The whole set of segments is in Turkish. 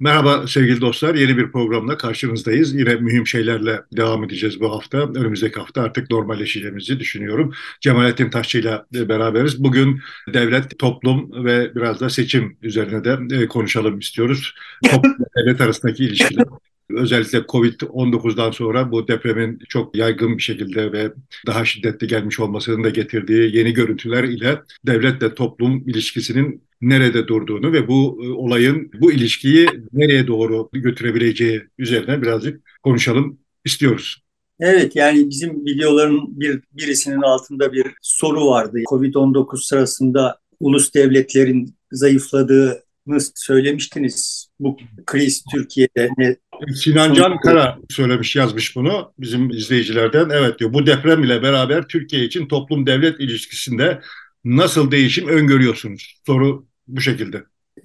Merhaba sevgili dostlar. Yeni bir programla karşınızdayız. Yine mühim şeylerle devam edeceğiz bu hafta. Önümüzdeki hafta artık normalleşeceğimizi düşünüyorum. Cemalettin Taşçı ile beraberiz. Bugün devlet, toplum ve biraz da seçim üzerine de e, konuşalım istiyoruz. Toplum ve devlet arasındaki ilişkiler. Özellikle Covid-19'dan sonra bu depremin çok yaygın bir şekilde ve daha şiddetli gelmiş olmasının da getirdiği yeni görüntüler ile devletle toplum ilişkisinin nerede durduğunu ve bu e, olayın bu ilişkiyi nereye doğru götürebileceği üzerine birazcık konuşalım istiyoruz. Evet yani bizim videoların bir birisinin altında bir soru vardı. Covid-19 sırasında ulus devletlerin zayıfladığını söylemiştiniz. Bu kriz Türkiye'de ne? Sinan Can Kara söylemiş yazmış bunu bizim izleyicilerden. Evet diyor bu deprem ile beraber Türkiye için toplum devlet ilişkisinde nasıl değişim öngörüyorsunuz? Soru bu şekilde.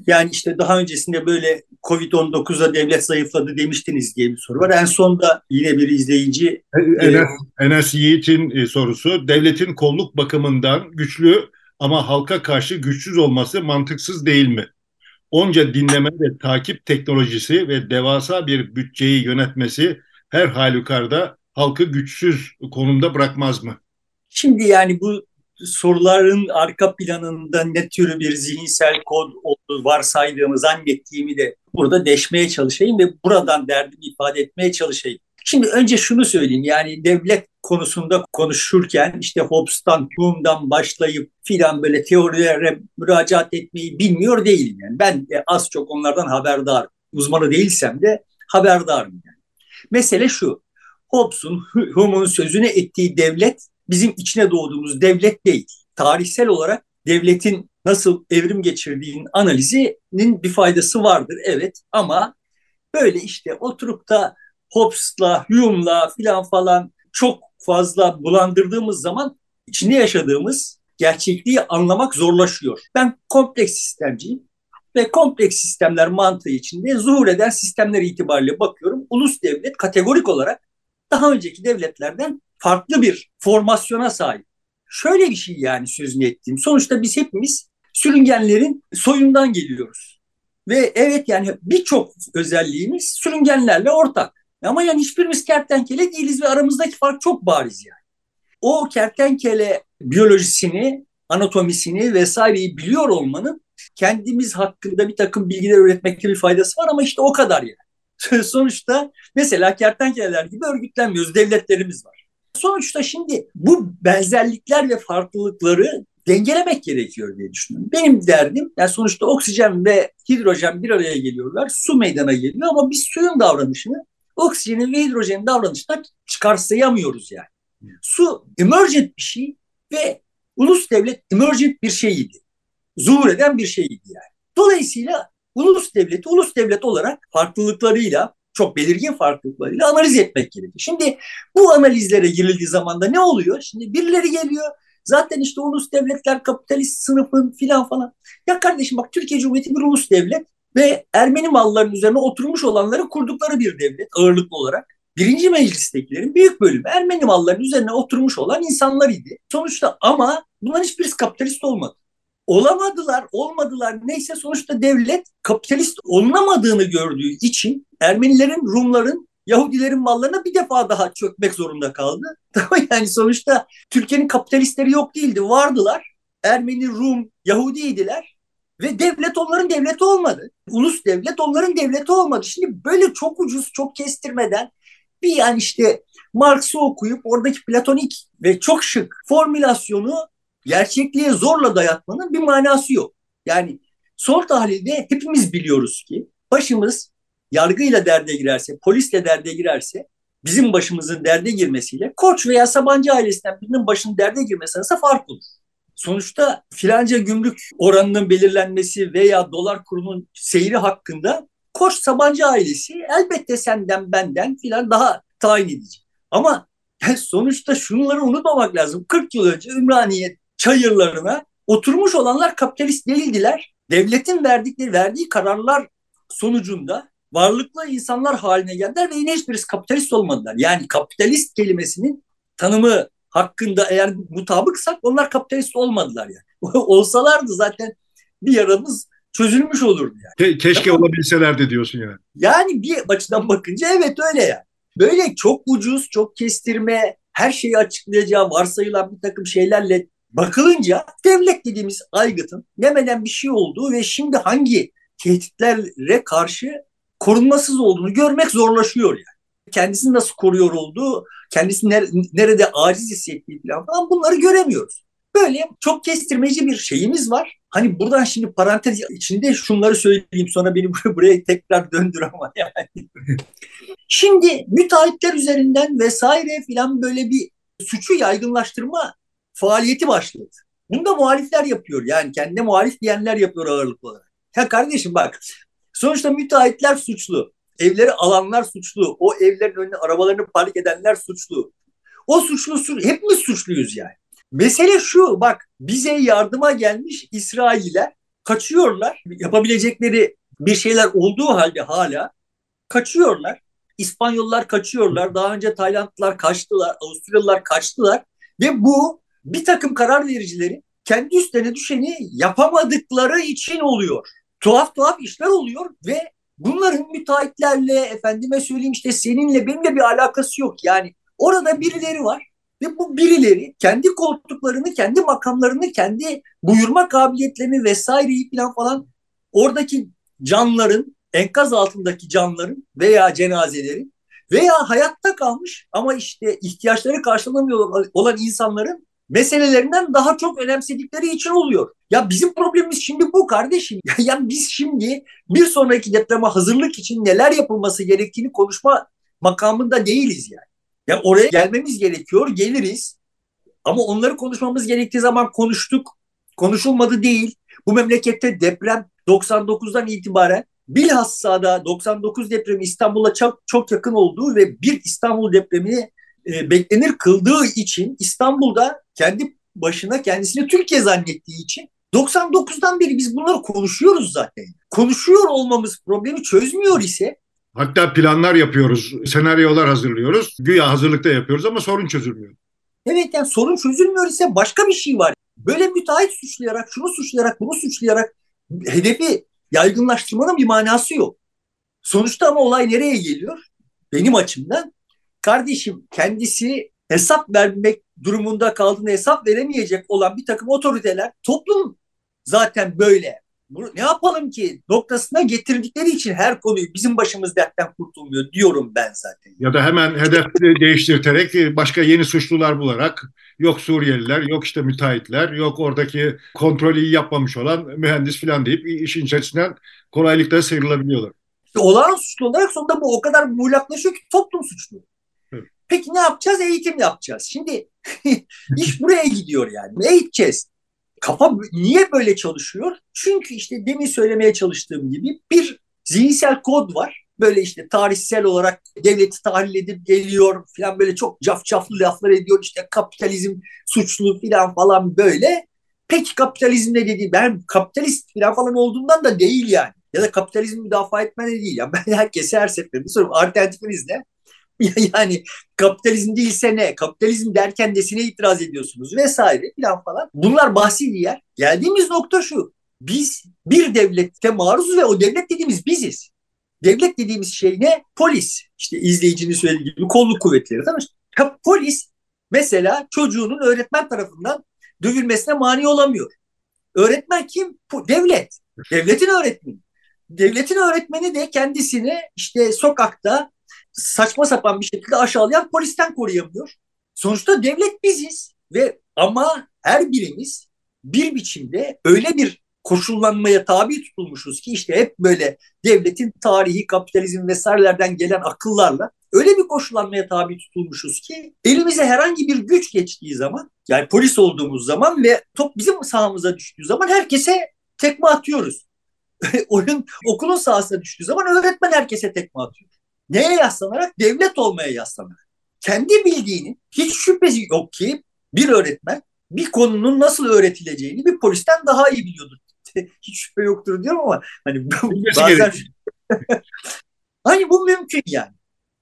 Yani işte daha öncesinde böyle Covid-19'da devlet zayıfladı demiştiniz diye bir soru var. En sonda yine bir izleyici... Enes, e, Enes Yiğit'in e, sorusu, devletin kolluk bakımından güçlü ama halka karşı güçsüz olması mantıksız değil mi? Onca dinleme ve takip teknolojisi ve devasa bir bütçeyi yönetmesi her halükarda halkı güçsüz konumda bırakmaz mı? Şimdi yani bu soruların arka planında ne tür bir zihinsel kod olduğu varsaydığımı zannettiğimi de burada deşmeye çalışayım ve buradan derdimi ifade etmeye çalışayım. Şimdi önce şunu söyleyeyim yani devlet konusunda konuşurken işte Hobbes'tan, Hume'dan başlayıp filan böyle teorilere müracaat etmeyi bilmiyor değilim. Yani ben de az çok onlardan haberdar, uzmanı değilsem de haberdarım. Yani. Mesele şu, Hobbes'un, Hume'un sözüne ettiği devlet bizim içine doğduğumuz devlet değil. Tarihsel olarak devletin nasıl evrim geçirdiğinin analizinin bir faydası vardır evet ama böyle işte oturup da Hobbes'la, Hume'la filan falan çok fazla bulandırdığımız zaman içinde yaşadığımız gerçekliği anlamak zorlaşıyor. Ben kompleks sistemciyim ve kompleks sistemler mantığı içinde zuhur eden sistemler itibariyle bakıyorum. Ulus devlet kategorik olarak daha önceki devletlerden farklı bir formasyona sahip. Şöyle bir şey yani sözünü ettiğim. Sonuçta biz hepimiz sürüngenlerin soyundan geliyoruz. Ve evet yani birçok özelliğimiz sürüngenlerle ortak. Ama yani hiçbirimiz kertenkele değiliz ve aramızdaki fark çok bariz yani. O kertenkele biyolojisini, anatomisini vesaireyi biliyor olmanın kendimiz hakkında bir takım bilgiler üretmekte bir faydası var ama işte o kadar yani. Sonuçta mesela kertenkeleler gibi örgütlenmiyoruz, devletlerimiz var. Sonuçta şimdi bu benzerlikler ve farklılıkları dengelemek gerekiyor diye düşünüyorum. Benim derdim yani sonuçta oksijen ve hidrojen bir araya geliyorlar. Su meydana geliyor ama biz suyun davranışını oksijenin ve hidrojenin davranışından çıkarsayamıyoruz yani. Su emergent bir şey ve ulus devlet emergent bir şeydi. Zuhur eden bir şeydi yani. Dolayısıyla ulus devleti ulus devlet olarak farklılıklarıyla çok belirgin farklılıklarıyla analiz etmek gerekiyor. Şimdi bu analizlere girildiği zaman da ne oluyor? Şimdi birileri geliyor zaten işte ulus devletler kapitalist sınıfın filan falan. Ya kardeşim bak Türkiye Cumhuriyeti bir ulus devlet ve Ermeni mallarının üzerine oturmuş olanları kurdukları bir devlet ağırlıklı olarak. Birinci meclistekilerin büyük bölümü Ermeni mallarının üzerine oturmuş olan insanlar idi. Sonuçta ama bunların hiçbirisi kapitalist olmadı. Olamadılar, olmadılar. Neyse sonuçta devlet kapitalist olunamadığını gördüğü için Ermenilerin, Rumların, Yahudilerin mallarına bir defa daha çökmek zorunda kaldı. yani sonuçta Türkiye'nin kapitalistleri yok değildi, vardılar. Ermeni, Rum, Yahudiydiler ve devlet onların devleti olmadı. Ulus devlet onların devleti olmadı. Şimdi böyle çok ucuz, çok kestirmeden bir yani işte Marx'ı okuyup oradaki platonik ve çok şık formülasyonu gerçekliğe zorla dayatmanın bir manası yok. Yani son tahlilde hepimiz biliyoruz ki başımız yargıyla derde girerse, polisle derde girerse bizim başımızın derde girmesiyle Koç veya Sabancı ailesinden birinin başının derde girmesi arasında fark olur. Sonuçta filanca gümrük oranının belirlenmesi veya dolar kurunun seyri hakkında Koç Sabancı ailesi elbette senden benden filan daha tayin edici. Ama sonuçta şunları unutmamak lazım. 40 yıl önce Ümraniye çayırlarına oturmuş olanlar kapitalist değildiler. Devletin verdikleri verdiği kararlar sonucunda varlıklı insanlar haline geldiler ve yine hiçbirisi kapitalist olmadılar. Yani kapitalist kelimesinin tanımı hakkında eğer mutabıksak onlar kapitalist olmadılar yani. Olsalardı zaten bir yaramız çözülmüş olurdu yani. Ke keşke tamam. olabilselerdi diyorsun yani. Yani bir açıdan bakınca evet öyle yani. Böyle çok ucuz, çok kestirme, her şeyi açıklayacağı varsayılan bir takım şeylerle bakılınca devlet dediğimiz aygıtın yemeden bir şey olduğu ve şimdi hangi tehditlere karşı korunmasız olduğunu görmek zorlaşıyor yani. Kendisini nasıl koruyor olduğu, kendisini nerede aciz hissettiği falan bunları göremiyoruz. Böyle çok kestirmeci bir şeyimiz var. Hani buradan şimdi parantez içinde şunları söyleyeyim sonra beni buraya tekrar döndür ama yani. şimdi müteahhitler üzerinden vesaire filan böyle bir suçu yaygınlaştırma faaliyeti başladı. Bunu da muhalifler yapıyor. Yani kendine muhalif diyenler yapıyor ağırlıklı olarak. Ya kardeşim bak sonuçta müteahhitler suçlu. Evleri alanlar suçlu. O evlerin önüne arabalarını park edenler suçlu. O suçlu, suçlu hepimiz suçluyuz yani. Mesele şu bak bize yardıma gelmiş İsrailler kaçıyorlar. Yapabilecekleri bir şeyler olduğu halde hala kaçıyorlar. İspanyollar kaçıyorlar. Daha önce Taylandlılar kaçtılar. Avusturyalılar kaçtılar. Ve bu bir takım karar vericileri kendi üstlerine düşeni yapamadıkları için oluyor. Tuhaf tuhaf işler oluyor ve bunların müteahhitlerle efendime söyleyeyim işte seninle benimle bir alakası yok. Yani orada birileri var ve bu birileri kendi koltuklarını, kendi makamlarını, kendi buyurma kabiliyetlerini vesaireyi falan falan oradaki canların, enkaz altındaki canların veya cenazelerin veya hayatta kalmış ama işte ihtiyaçları karşılamıyor olan insanların meselelerinden daha çok önemsedikleri için oluyor. Ya bizim problemimiz şimdi bu kardeşim. Ya yani biz şimdi bir sonraki depreme hazırlık için neler yapılması gerektiğini konuşma makamında değiliz yani. Ya oraya gelmemiz gerekiyor, geliriz. Ama onları konuşmamız gerektiği zaman konuştuk. Konuşulmadı değil. Bu memlekette deprem 99'dan itibaren bilhassa da 99 depremi İstanbul'a çok, çok yakın olduğu ve bir İstanbul depremini e, beklenir kıldığı için İstanbul'da kendi başına kendisini Türkiye zannettiği için 99'dan beri biz bunları konuşuyoruz zaten. Konuşuyor olmamız problemi çözmüyor ise Hatta planlar yapıyoruz, senaryolar hazırlıyoruz. Güya hazırlıkta yapıyoruz ama sorun çözülmüyor. Evet yani sorun çözülmüyor ise başka bir şey var. Böyle müteahhit suçlayarak, şunu suçlayarak, bunu suçlayarak hedefi yaygınlaştırmanın bir manası yok. Sonuçta ama olay nereye geliyor? Benim açımdan kardeşim kendisi hesap vermek durumunda kaldığında hesap veremeyecek olan bir takım otoriteler toplum zaten böyle bunu ne yapalım ki noktasına getirdikleri için her konuyu bizim başımız dertten kurtulmuyor diyorum ben zaten. Ya da hemen hedef değiştirterek başka yeni suçlular bularak yok Suriyeliler, yok işte müteahhitler, yok oradaki kontrolü yapmamış olan mühendis falan deyip işin içerisinden kolaylıkla sıyrılabiliyorlar. İşte olağan suçlu olarak sonunda bu o kadar muğlaklaşıyor ki toplum suçlu. Peki ne yapacağız? Eğitim yapacağız. Şimdi iş buraya gidiyor yani. Eğiteceğiz. Kafa niye böyle çalışıyor? Çünkü işte demin söylemeye çalıştığım gibi bir zihinsel kod var. Böyle işte tarihsel olarak devleti tahlil edip geliyor falan böyle çok cafcaflı laflar ediyor. İşte kapitalizm suçlu falan falan böyle. Peki kapitalizm ne dedi? Ben kapitalist falan falan olduğundan da değil yani. Ya da kapitalizmi müdafaa etmen de değil. Yani ben herkese her seferinde soruyorum. Alternatifiniz ne? yani kapitalizm değilse ne? Kapitalizm derken desine itiraz ediyorsunuz vesaire filan falan. Bunlar bahsi diğer. Geldiğimiz nokta şu. Biz bir devlette maruzuz ve o devlet dediğimiz biziz. Devlet dediğimiz şey ne? Polis. İşte izleyicinin söylediği gibi kolluk kuvvetleri. Tamam ya Polis mesela çocuğunun öğretmen tarafından dövülmesine mani olamıyor. Öğretmen kim? Devlet. Devletin öğretmeni. Devletin öğretmeni de kendisini işte sokakta saçma sapan bir şekilde aşağılayan polisten koruyamıyor. Sonuçta devlet biziz ve ama her birimiz bir biçimde öyle bir koşullanmaya tabi tutulmuşuz ki işte hep böyle devletin tarihi, kapitalizm vesairelerden gelen akıllarla öyle bir koşullanmaya tabi tutulmuşuz ki elimize herhangi bir güç geçtiği zaman yani polis olduğumuz zaman ve top bizim sahamıza düştüğü zaman herkese tekme atıyoruz. Oyun okulun sahasına düştüğü zaman öğretmen herkese tekme atıyor. Neye yaslanarak? Devlet olmaya yaslanarak. Kendi bildiğinin hiç şüphesi yok ki bir öğretmen bir konunun nasıl öğretileceğini bir polisten daha iyi biliyordur. hiç şüphe yoktur diyorum ama hani bazen hani bu mümkün yani.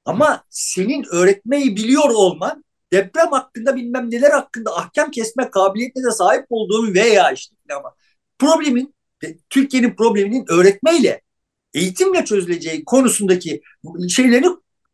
Ama senin öğretmeyi biliyor olman deprem hakkında bilmem neler hakkında ahkam kesme kabiliyetine de sahip olduğun veya işte ama problemin Türkiye'nin probleminin öğretmeyle, eğitimle çözüleceği konusundaki şeyleri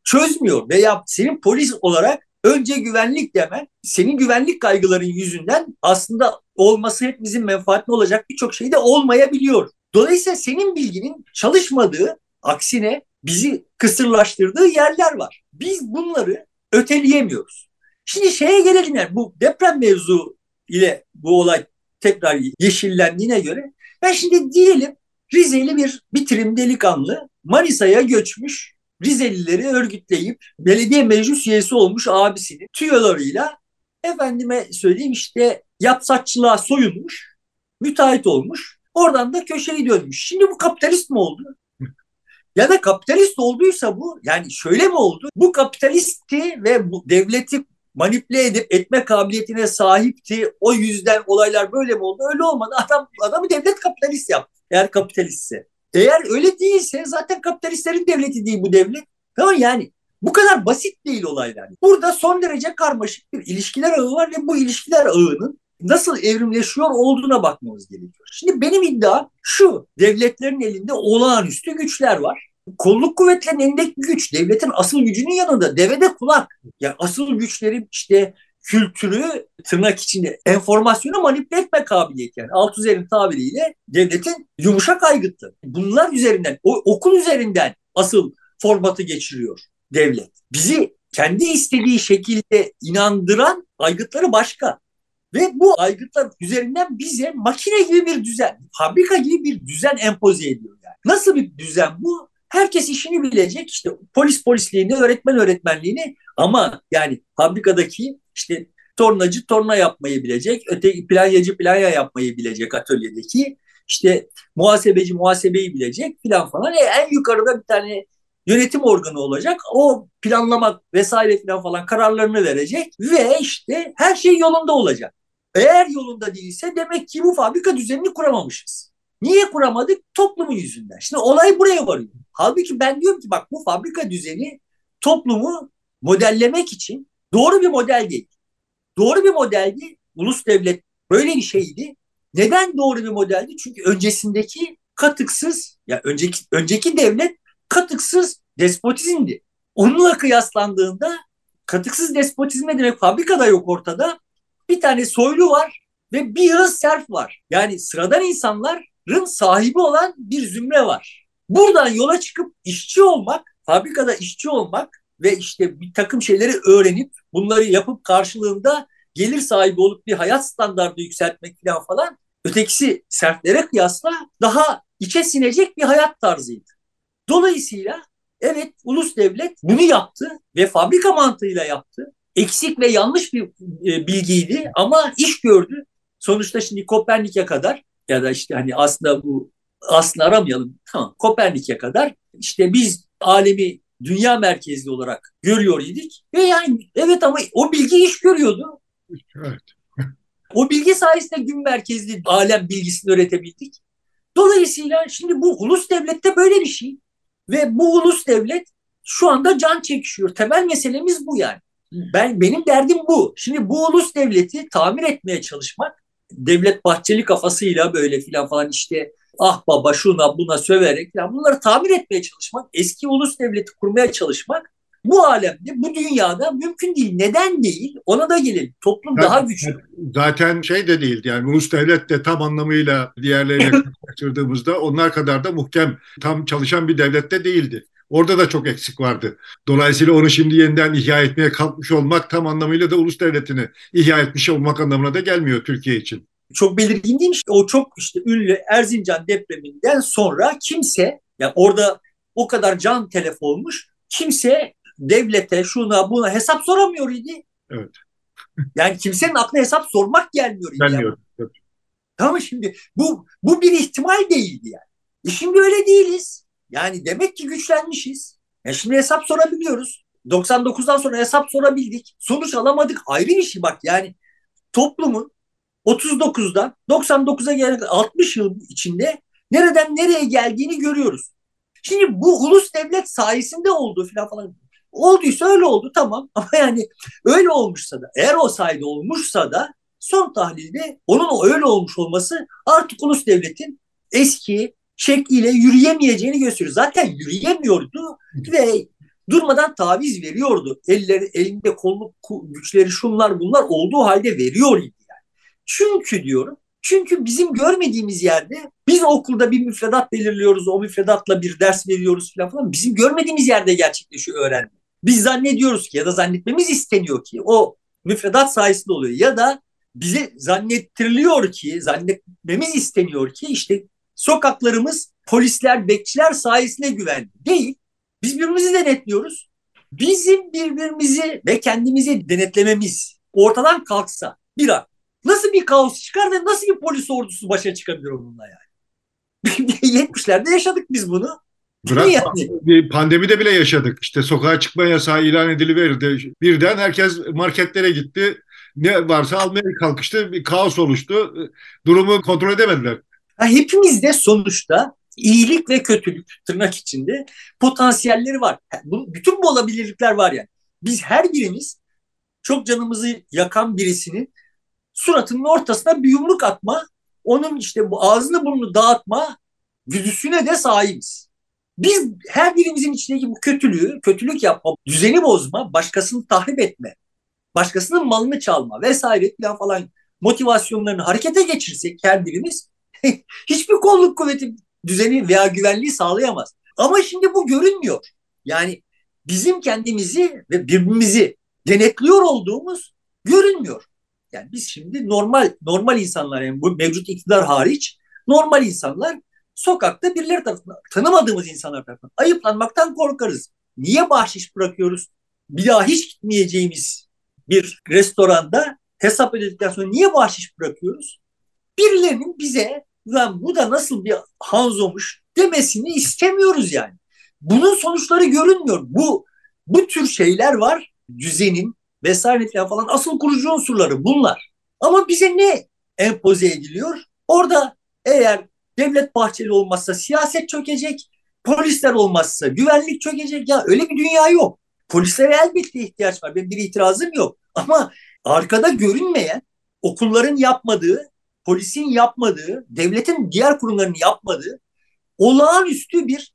çözmüyor. Veya senin polis olarak önce güvenlik demen, senin güvenlik kaygıların yüzünden aslında olması hepimizin menfaatine olacak birçok şey de olmayabiliyor. Dolayısıyla senin bilginin çalışmadığı, aksine bizi kısırlaştırdığı yerler var. Biz bunları öteleyemiyoruz. Şimdi şeye gelelim yani bu deprem mevzu ile bu olay tekrar yeşillendiğine göre ben şimdi diyelim Rizeli bir bitirim delikanlı Manisa'ya göçmüş Rizelileri örgütleyip belediye meclis üyesi olmuş abisinin tüyolarıyla efendime söyleyeyim işte yapsatçılığa soyunmuş, müteahhit olmuş. Oradan da köşeyi dönmüş. Şimdi bu kapitalist mi oldu? Ya da kapitalist olduysa bu yani şöyle mi oldu? Bu kapitalisti ve bu devleti manipüle edip etme kabiliyetine sahipti. O yüzden olaylar böyle mi oldu? Öyle olmadı. Adam adamı devlet kapitalist yaptı. Eğer kapitalistse. Eğer öyle değilse zaten kapitalistlerin devleti değil bu devlet. Tamam yani bu kadar basit değil olaylar. Burada son derece karmaşık bir ilişkiler ağı var ve bu ilişkiler ağının nasıl evrimleşiyor olduğuna bakmamız gerekiyor. Şimdi benim iddiam şu, devletlerin elinde olağanüstü güçler var. Kolluk kuvvetlerinin elindeki güç, devletin asıl gücünün yanında devede kulak. Yani asıl güçleri işte kültürü tırnak içinde enformasyonu manipüle etme kabiliyeti yani Althusser'in tabiriyle devletin yumuşak aygıtı. Bunlar üzerinden o okul üzerinden asıl formatı geçiriyor devlet. Bizi kendi istediği şekilde inandıran aygıtları başka. Ve bu aygıtlar üzerinden bize makine gibi bir düzen, fabrika gibi bir düzen empoze ediyor yani. Nasıl bir düzen bu? Herkes işini bilecek işte polis polisliğini, öğretmen öğretmenliğini ama yani fabrikadaki işte tornacı torna yapmayı bilecek, öteki planyacı planya yapmayı bilecek atölyedeki, işte muhasebeci muhasebeyi bilecek filan falan. E, en yukarıda bir tane yönetim organı olacak. O planlamak vesaire filan falan kararlarını verecek ve işte her şey yolunda olacak. Eğer yolunda değilse demek ki bu fabrika düzenini kuramamışız. Niye kuramadık? Toplumun yüzünden. Şimdi olay buraya varıyor. Halbuki ben diyorum ki bak bu fabrika düzeni toplumu modellemek için doğru bir model değil. Doğru bir modeldi. Ulus devlet böyle bir şeydi. Neden doğru bir modeldi? Çünkü öncesindeki katıksız ya önceki önceki devlet katıksız despotizmdi. Onunla kıyaslandığında katıksız despotizm ne demek? Fabrikada yok ortada. Bir tane soylu var ve bir yığın serf var. Yani sıradan insanların sahibi olan bir zümre var. Buradan yola çıkıp işçi olmak, fabrikada işçi olmak ve işte bir takım şeyleri öğrenip bunları yapıp karşılığında gelir sahibi olup bir hayat standartı yükseltmek falan falan ötekisi serflere kıyasla daha içe sinecek bir hayat tarzıydı. Dolayısıyla evet ulus devlet bunu yaptı ve fabrika mantığıyla yaptı. Eksik ve yanlış bir e, bilgiydi ama iş gördü. Sonuçta şimdi Kopernik'e kadar ya da işte hani aslında bu aslında aramayalım. Tamam Kopernik'e kadar işte biz alemi dünya merkezli olarak görüyor idik. Ve yani evet ama o bilgi iş görüyordu. Evet. o bilgi sayesinde gün merkezli alem bilgisini öğretebildik. Dolayısıyla şimdi bu ulus devlette böyle bir şey. Ve bu ulus devlet şu anda can çekişiyor. Temel meselemiz bu yani. Ben benim derdim bu. Şimdi bu ulus devleti tamir etmeye çalışmak devlet bahçeli kafasıyla böyle filan falan işte ah baba şuna buna söverek falan bunları tamir etmeye çalışmak, eski ulus devleti kurmaya çalışmak bu alemde, bu dünyada mümkün değil. Neden değil? Ona da gelelim. Toplum zaten, daha güçlü. Zaten şey de değil yani ulus devlet de tam anlamıyla diğerleriyle karşılaştırdığımızda onlar kadar da muhkem tam çalışan bir devlette değildi. Orada da çok eksik vardı. Dolayısıyla onu şimdi yeniden ihya etmeye kalkmış olmak tam anlamıyla da ulus devletini ihya etmiş olmak anlamına da gelmiyor Türkiye için. Çok belirgin değil mi? O çok işte ünlü Erzincan depreminden sonra kimse yani orada o kadar can telef olmuş kimse devlete şuna buna hesap soramıyor idi. Evet. yani kimsenin aklına hesap sormak gelmiyor idi. Gelmiyor. Yani. Tamam şimdi bu bu bir ihtimal değildi yani. E şimdi öyle değiliz. Yani demek ki güçlenmişiz. Ya şimdi hesap sorabiliyoruz. 99'dan sonra hesap sorabildik. Sonuç alamadık. Ayrı bir şey bak yani toplumun 39'dan 99'a gelen 60 yıl içinde nereden nereye geldiğini görüyoruz. Şimdi bu ulus devlet sayesinde oldu falan falan Olduysa öyle oldu tamam ama yani öyle olmuşsa da eğer o sayede olmuşsa da son tahlilde onun öyle olmuş olması artık ulus devletin eski şekliyle yürüyemeyeceğini gösteriyor. Zaten yürüyemiyordu ve durmadan taviz veriyordu. Elleri, elinde kolluk güçleri şunlar bunlar olduğu halde veriyor idi yani. Çünkü diyorum çünkü bizim görmediğimiz yerde biz okulda bir müfredat belirliyoruz, o müfredatla bir ders veriyoruz falan falan. Bizim görmediğimiz yerde gerçekleşiyor öğrenme. Biz zannediyoruz ki ya da zannetmemiz isteniyor ki o müfredat sayesinde oluyor ya da bize zannettiriliyor ki, zannetmemiz isteniyor ki işte sokaklarımız polisler, bekçiler sayesinde güvenli. Değil. Biz birbirimizi denetliyoruz. Bizim birbirimizi ve kendimizi denetlememiz ortadan kalksa bir an nasıl bir kaos çıkar ve nasıl bir polis ordusu başa çıkabilir onunla yani? 70'lerde yaşadık biz bunu. Bırak yani? pandemide bile yaşadık. İşte sokağa çıkma yasağı ilan ediliverdi. Birden herkes marketlere gitti. Ne varsa almaya kalkıştı. Bir kaos oluştu. Durumu kontrol edemediler. Ha, hepimizde sonuçta iyilik ve kötülük tırnak içinde potansiyelleri var. Bütün bu olabilirlikler var yani. Biz her birimiz çok canımızı yakan birisinin suratının ortasına bir yumruk atma, onun işte bu ağzını burnunu dağıtma güdüsüne de sahibiz. Biz her birimizin içindeki bu kötülüğü, kötülük yapma, düzeni bozma, başkasını tahrip etme, başkasının malını çalma vesaire falan motivasyonlarını harekete geçirsek her birimiz hiçbir kolluk kuvveti düzeni veya güvenliği sağlayamaz. Ama şimdi bu görünmüyor. Yani bizim kendimizi ve birbirimizi denetliyor olduğumuz görünmüyor. Yani biz şimdi normal normal insanlar yani bu mevcut iktidar hariç normal insanlar sokakta birileri tarafından tanımadığımız insanlar tarafından ayıplanmaktan korkarız. Niye bahşiş bırakıyoruz? Bir daha hiç gitmeyeceğimiz bir restoranda hesap ödedikten sonra niye bahşiş bırakıyoruz? Birilerinin bize lan bu da nasıl bir Hanzo'muş demesini istemiyoruz yani. Bunun sonuçları görünmüyor. Bu bu tür şeyler var. Düzenin vesaire falan asıl kurucu unsurları bunlar. Ama bize ne empoze ediliyor? Orada eğer devlet bahçeli olmazsa siyaset çökecek, polisler olmazsa güvenlik çökecek. Ya öyle bir dünya yok. Polislere elbette ihtiyaç var. Benim bir itirazım yok. Ama arkada görünmeyen okulların yapmadığı polisin yapmadığı, devletin diğer kurumlarının yapmadığı olağanüstü bir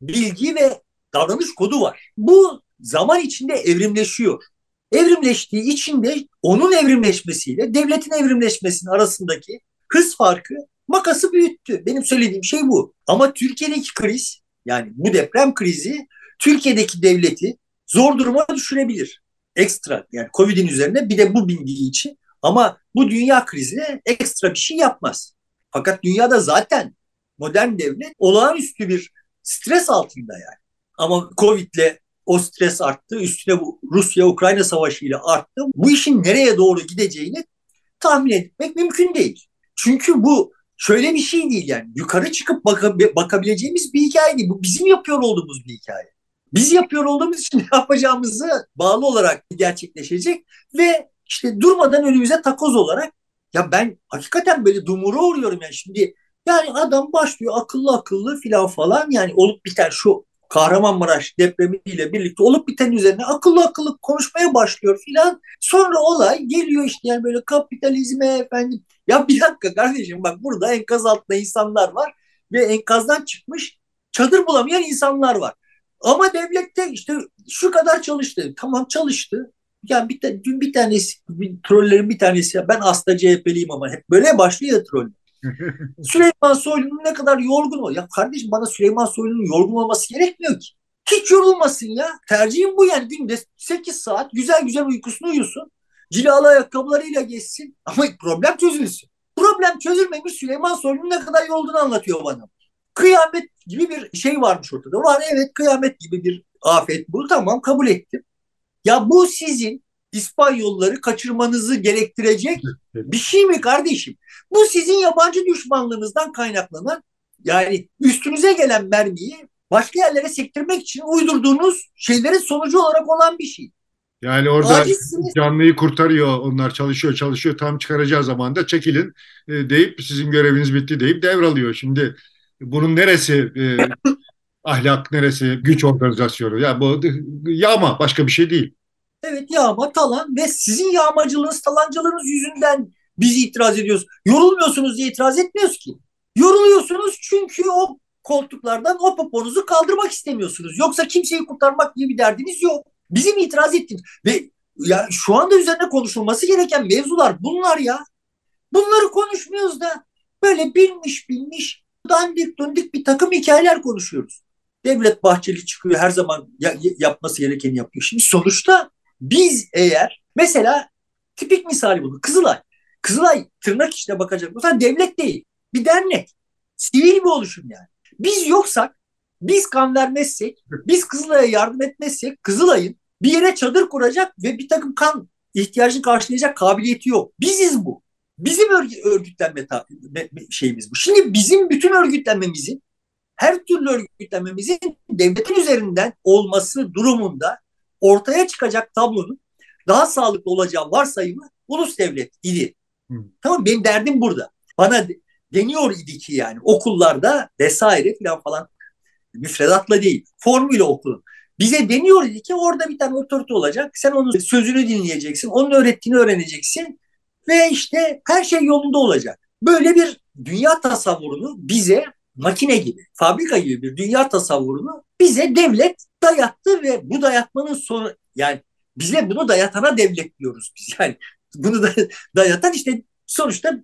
bilgi ve davranış kodu var. Bu zaman içinde evrimleşiyor. Evrimleştiği için de onun evrimleşmesiyle devletin evrimleşmesinin arasındaki hız farkı makası büyüttü. Benim söylediğim şey bu. Ama Türkiye'deki kriz yani bu deprem krizi Türkiye'deki devleti zor duruma düşürebilir. Ekstra yani Covid'in üzerine bir de bu bindiği için ama bu dünya krizine ekstra bir şey yapmaz. Fakat dünyada zaten modern devlet olağanüstü bir stres altında yani. Ama Covid'le o stres arttı. Üstüne bu Rusya-Ukrayna savaşı ile arttı. Bu işin nereye doğru gideceğini tahmin etmek mümkün değil. Çünkü bu şöyle bir şey değil yani. Yukarı çıkıp baka, bakabileceğimiz bir hikaye değil. Bu bizim yapıyor olduğumuz bir hikaye. Biz yapıyor olduğumuz için ne yapacağımızı bağlı olarak gerçekleşecek ve işte durmadan önümüze takoz olarak ya ben hakikaten böyle dumura uğruyorum yani şimdi yani adam başlıyor akıllı akıllı filan falan yani olup biten şu Kahramanmaraş depremiyle birlikte olup biten üzerine akıllı akıllı konuşmaya başlıyor filan. Sonra olay geliyor işte yani böyle kapitalizme efendim. Ya bir dakika kardeşim bak burada enkaz altında insanlar var ve enkazdan çıkmış çadır bulamayan insanlar var. Ama devlette işte şu kadar çalıştı. Tamam çalıştı. Yani bir, dün bir tanesi, bir, trollerin bir tanesi, ben aslında CHP'liyim ama hep böyle başlıyor troll. Süleyman Soylu'nun ne kadar yorgun o. Ya kardeşim bana Süleyman Soylu'nun yorgun olması gerekmiyor ki. Hiç yorulmasın ya. Tercihim bu yani günde 8 saat güzel güzel uykusunu uyusun. Cilalı ayakkabılarıyla geçsin ama problem çözülsün. Problem çözülmemiş Süleyman Soylu'nun ne kadar yorulduğunu anlatıyor bana. Kıyamet gibi bir şey varmış ortada. Var evet kıyamet gibi bir afet bu. Tamam kabul ettim. Ya bu sizin İspanyolları kaçırmanızı gerektirecek bir şey mi kardeşim? Bu sizin yabancı düşmanlığınızdan kaynaklanan yani üstünüze gelen mermiyi başka yerlere sektirmek için uydurduğunuz şeylerin sonucu olarak olan bir şey. Yani orada Acizsiniz. canlıyı kurtarıyor onlar çalışıyor çalışıyor tam çıkaracağı zaman da çekilin e, deyip sizin göreviniz bitti deyip devralıyor. Şimdi bunun neresi e, ahlak neresi güç organizasyonu ya bu yağma başka bir şey değil. Evet yağma talan ve sizin yağmacılığınız talancılığınız yüzünden biz itiraz ediyoruz. Yorulmuyorsunuz diye itiraz etmiyoruz ki. Yoruluyorsunuz çünkü o koltuklardan o poponuzu kaldırmak istemiyorsunuz. Yoksa kimseyi kurtarmak diye bir derdiniz yok. Bizim itiraz ettiğimiz ve ya şu anda üzerine konuşulması gereken mevzular bunlar ya. Bunları konuşmuyoruz da böyle bilmiş bilmiş dandik dundik bir takım hikayeler konuşuyoruz. Devlet Bahçeli çıkıyor her zaman ya, yapması gerekeni yapıyor. Şimdi sonuçta biz eğer mesela tipik misali bunu Kızılay. Kızılay tırnak içine bakacak olursan devlet değil. Bir dernek. Sivil bir oluşum yani. Biz yoksak, biz kan vermezsek, biz Kızılay'a yardım etmezsek Kızılay'ın bir yere çadır kuracak ve bir takım kan ihtiyacını karşılayacak kabiliyeti yok. Biziz bu. Bizim örgütlenme şeyimiz bu. Şimdi bizim bütün örgütlenmemizin her türlü örgütlenmemizin devletin üzerinden olması durumunda ortaya çıkacak tablonun daha sağlıklı olacağı varsayımı ulus devlet idi. Hı. Tamam benim derdim burada. Bana deniyor idi ki yani okullarda vesaire falan falan müfredatla değil formüle okulun. Bize deniyor idi ki orada bir tane otorite olacak. Sen onun sözünü dinleyeceksin. Onun öğrettiğini öğreneceksin. Ve işte her şey yolunda olacak. Böyle bir dünya tasavvurunu bize makine gibi, fabrika gibi bir dünya tasavvurunu bize devlet dayattı ve bu dayatmanın sonu yani bize bunu dayatana devlet diyoruz biz. Yani bunu da dayatan işte sonuçta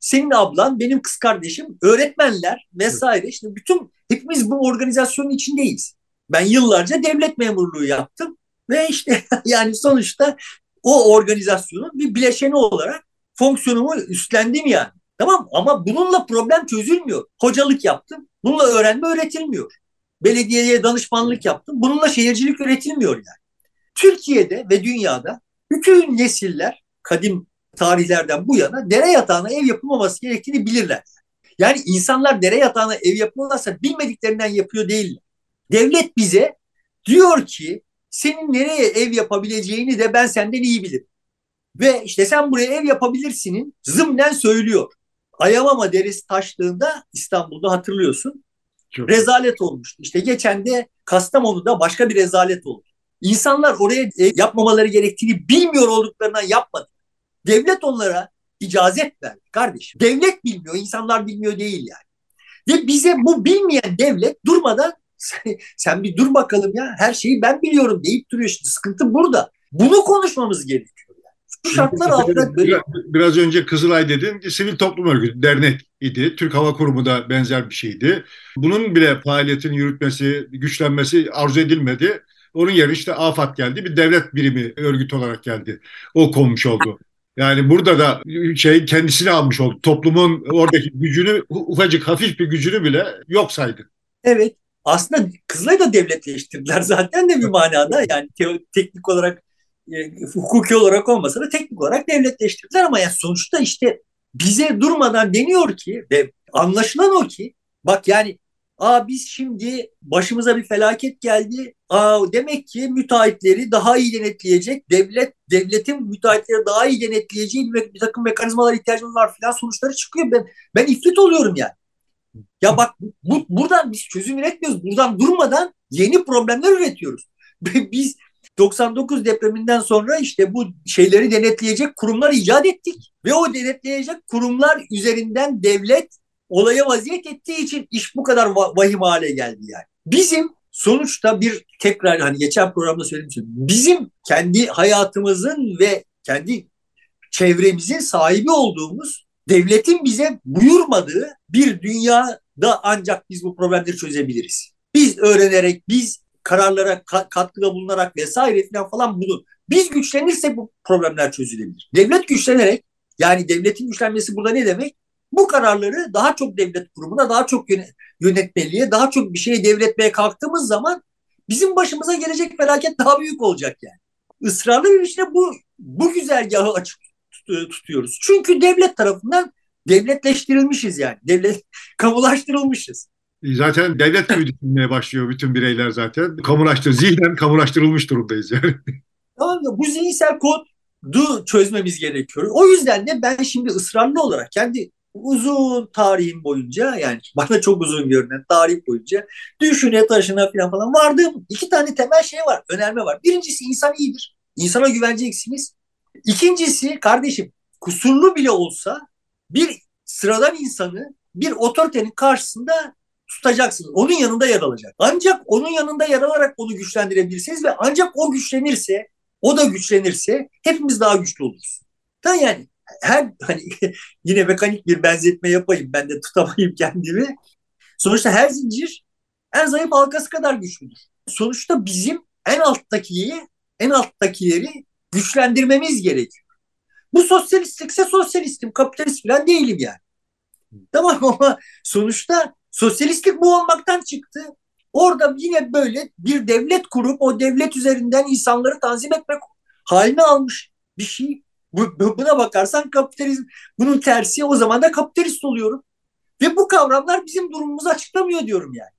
senin ablan, benim kız kardeşim, öğretmenler vesaire işte bütün hepimiz bu organizasyonun içindeyiz. Ben yıllarca devlet memurluğu yaptım ve işte yani sonuçta o organizasyonun bir bileşeni olarak fonksiyonumu üstlendim yani. Tamam ama bununla problem çözülmüyor. Hocalık yaptım. Bununla öğrenme öğretilmiyor. Belediyeye danışmanlık yaptım. Bununla şehircilik öğretilmiyor yani. Türkiye'de ve dünyada bütün nesiller kadim tarihlerden bu yana dere yatağına ev yapılmaması gerektiğini bilirler. Yani insanlar dere yatağına ev yapmazsa bilmediklerinden yapıyor değil. Devlet bize diyor ki senin nereye ev yapabileceğini de ben senden iyi bilirim. Ve işte sen buraya ev yapabilirsinin zımnen söylüyor. Ayamama derisi taştığında İstanbul'da hatırlıyorsun. Çok. Rezalet olmuştu. İşte geçen de Kastamonu'da başka bir rezalet oldu. İnsanlar oraya ev yapmamaları gerektiğini bilmiyor olduklarından yapmadı. Devlet onlara icazet verdi kardeşim. Devlet bilmiyor, insanlar bilmiyor değil yani. Ve bize bu bilmeyen devlet durmadan sen, bir dur bakalım ya her şeyi ben biliyorum deyip duruyor işte sıkıntı burada. Bunu konuşmamız gerekiyor. Şu şartlar altında böyle... Biraz önce Kızılay dedin, sivil toplum örgütü, dernek idi. Türk Hava Kurumu da benzer bir şeydi. Bunun bile faaliyetini yürütmesi, güçlenmesi arzu edilmedi. Onun yerine işte AFAD geldi. Bir devlet birimi örgüt olarak geldi. O konmuş oldu. Yani burada da şey kendisini almış oldu. Toplumun oradaki gücünü, ufacık hafif bir gücünü bile yok saydı. Evet. Aslında Kızılay'ı da devletleştirdiler zaten de bir manada. Yani te- teknik olarak, e, hukuki olarak olmasa da teknik olarak devletleştirdiler. Ama yani sonuçta işte bize durmadan deniyor ki ve anlaşılan o ki bak yani Aa biz şimdi başımıza bir felaket geldi. Aa demek ki müteahhitleri daha iyi denetleyecek, devlet devletin müteahhitleri daha iyi denetleyeceği bir, takım mekanizmalar ihtiyacımız var filan sonuçları çıkıyor. Ben ben ifrit oluyorum yani. Ya bak bu, buradan biz çözüm üretmiyoruz. Buradan durmadan yeni problemler üretiyoruz. biz 99 depreminden sonra işte bu şeyleri denetleyecek kurumlar icat ettik. Ve o denetleyecek kurumlar üzerinden devlet olaya vaziyet ettiği için iş bu kadar vahim hale geldi yani. Bizim sonuçta bir tekrar hani geçen programda söylemiştim. Bizim kendi hayatımızın ve kendi çevremizin sahibi olduğumuz devletin bize buyurmadığı bir dünyada ancak biz bu problemleri çözebiliriz. Biz öğrenerek, biz kararlara katkıda bulunarak vesaire falan falan bunu biz güçlenirsek bu problemler çözülebilir. Devlet güçlenerek yani devletin güçlenmesi burada ne demek? bu kararları daha çok devlet kurumuna, daha çok yönetmeliğe, daha çok bir şeye devretmeye kalktığımız zaman bizim başımıza gelecek felaket daha büyük olacak yani. Israrlı bir biçimde bu bu güzergahı açık tutuyoruz. Çünkü devlet tarafından devletleştirilmişiz yani. Devlet kamulaştırılmışız. Zaten devlet gibi düşünmeye başlıyor bütün bireyler zaten. Kamulaştır, zihnen kamulaştırılmış durumdayız yani. Tamam mı? Bu zihinsel kodu çözmemiz gerekiyor. O yüzden de ben şimdi ısrarlı olarak kendi uzun tarihim boyunca yani bana çok uzun görünen tarih boyunca düşüne taşına falan falan vardığım iki tane temel şey var, önerme var. Birincisi insan iyidir. İnsana güveneceksiniz. İkincisi kardeşim kusurlu bile olsa bir sıradan insanı bir otoritenin karşısında tutacaksınız. Onun yanında yer alacak. Ancak onun yanında yer alarak onu güçlendirebilirsiniz ve ancak o güçlenirse, o da güçlenirse hepimiz daha güçlü oluruz. Da yani her hani yine mekanik bir benzetme yapayım ben de tutamayayım kendimi. Sonuçta her zincir en zayıf halkası kadar güçlüdür. Sonuçta bizim en alttakiyi, en alttakileri güçlendirmemiz gerekiyor. Bu sosyalistlikse sosyalistim, kapitalist falan değilim yani. Tamam ama sonuçta sosyalistlik bu olmaktan çıktı. Orada yine böyle bir devlet kurup o devlet üzerinden insanları tanzim etmek haline almış bir şey. Buna bakarsan kapitalizm bunun tersi o zaman da kapitalist oluyorum. Ve bu kavramlar bizim durumumuzu açıklamıyor diyorum yani.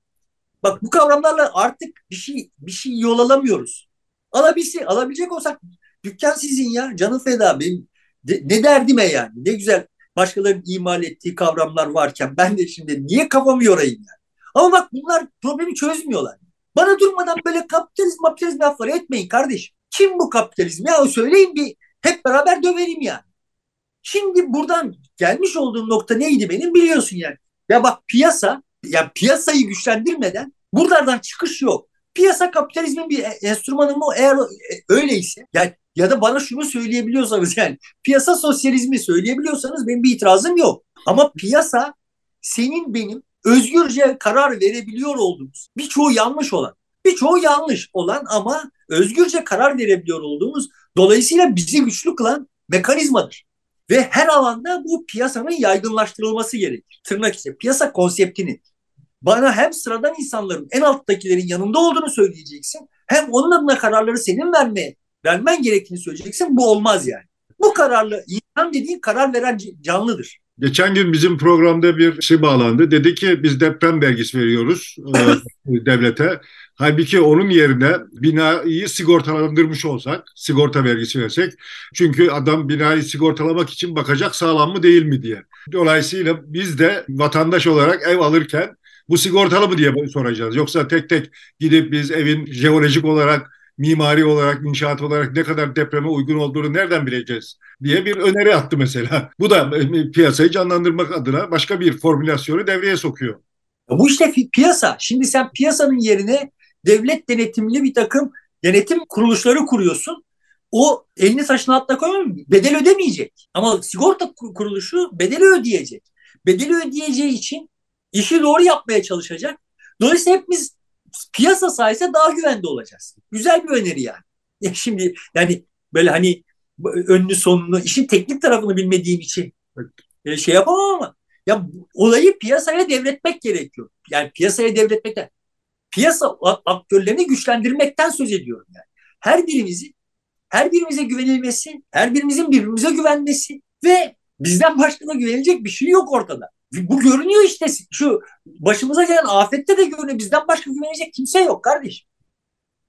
Bak bu kavramlarla artık bir şey bir şey yol alamıyoruz. Alabilse, alabilecek olsak dükkan sizin ya canı feda benim. De, ne derdime yani ne güzel başkalarının imal ettiği kavramlar varken ben de şimdi niye kafamı yorayım yani. Ama bak bunlar problemi çözmüyorlar. Bana durmadan böyle kapitalizm kapitalizm lafları etmeyin kardeşim. Kim bu kapitalizm ya söyleyin bir hep beraber dövelim yani. Şimdi buradan gelmiş olduğum nokta neydi benim biliyorsun yani. Ya bak piyasa, ya piyasayı güçlendirmeden buralardan çıkış yok. Piyasa kapitalizmin bir enstrümanı mı eğer öyleyse yani ya da bana şunu söyleyebiliyorsanız yani piyasa sosyalizmi söyleyebiliyorsanız benim bir itirazım yok. Ama piyasa senin benim özgürce karar verebiliyor olduğumuz birçoğu yanlış olan birçoğu yanlış olan ama özgürce karar verebiliyor olduğumuz dolayısıyla bizi güçlü kılan mekanizmadır. Ve her alanda bu piyasanın yaygınlaştırılması gerekir. Tırnak içinde piyasa konseptini bana hem sıradan insanların en alttakilerin yanında olduğunu söyleyeceksin hem onun adına kararları senin vermeye vermen gerektiğini söyleyeceksin. Bu olmaz yani. Bu kararlı insan dediğin karar veren canlıdır. Geçen gün bizim programda bir şey bağlandı. Dedi ki biz deprem vergisi veriyoruz e, devlete. Halbuki onun yerine binayı sigortalandırmış olsak, sigorta vergisi versek. Çünkü adam binayı sigortalamak için bakacak sağlam mı değil mi diye. Dolayısıyla biz de vatandaş olarak ev alırken bu sigortalı mı diye soracağız. Yoksa tek tek gidip biz evin jeolojik olarak mimari olarak, inşaat olarak ne kadar depreme uygun olduğunu nereden bileceğiz diye bir öneri attı mesela. Bu da e, piyasayı canlandırmak adına başka bir formülasyonu devreye sokuyor. Bu işte piyasa. Şimdi sen piyasanın yerine devlet denetimli bir takım denetim kuruluşları kuruyorsun. O elini taşın altına koymuyor bedel ödemeyecek. Ama sigorta kuruluşu bedeli ödeyecek. Bedeli ödeyeceği için işi doğru yapmaya çalışacak. Dolayısıyla hepimiz piyasa sayesinde daha güvende olacağız. Güzel bir öneri yani. Ya şimdi yani böyle hani önünü sonunu işin teknik tarafını bilmediğim için evet. şey yapamam ama ya olayı piyasaya devretmek gerekiyor. Yani piyasaya devretmekten piyasa aktörlerini güçlendirmekten söz ediyorum yani. Her birimizi her birimize güvenilmesi, her birimizin birbirimize güvenmesi ve bizden başka güvenilecek bir şey yok ortada. Bu görünüyor işte şu başımıza gelen afette de görünüyor. Bizden başka güvenecek kimse yok kardeşim.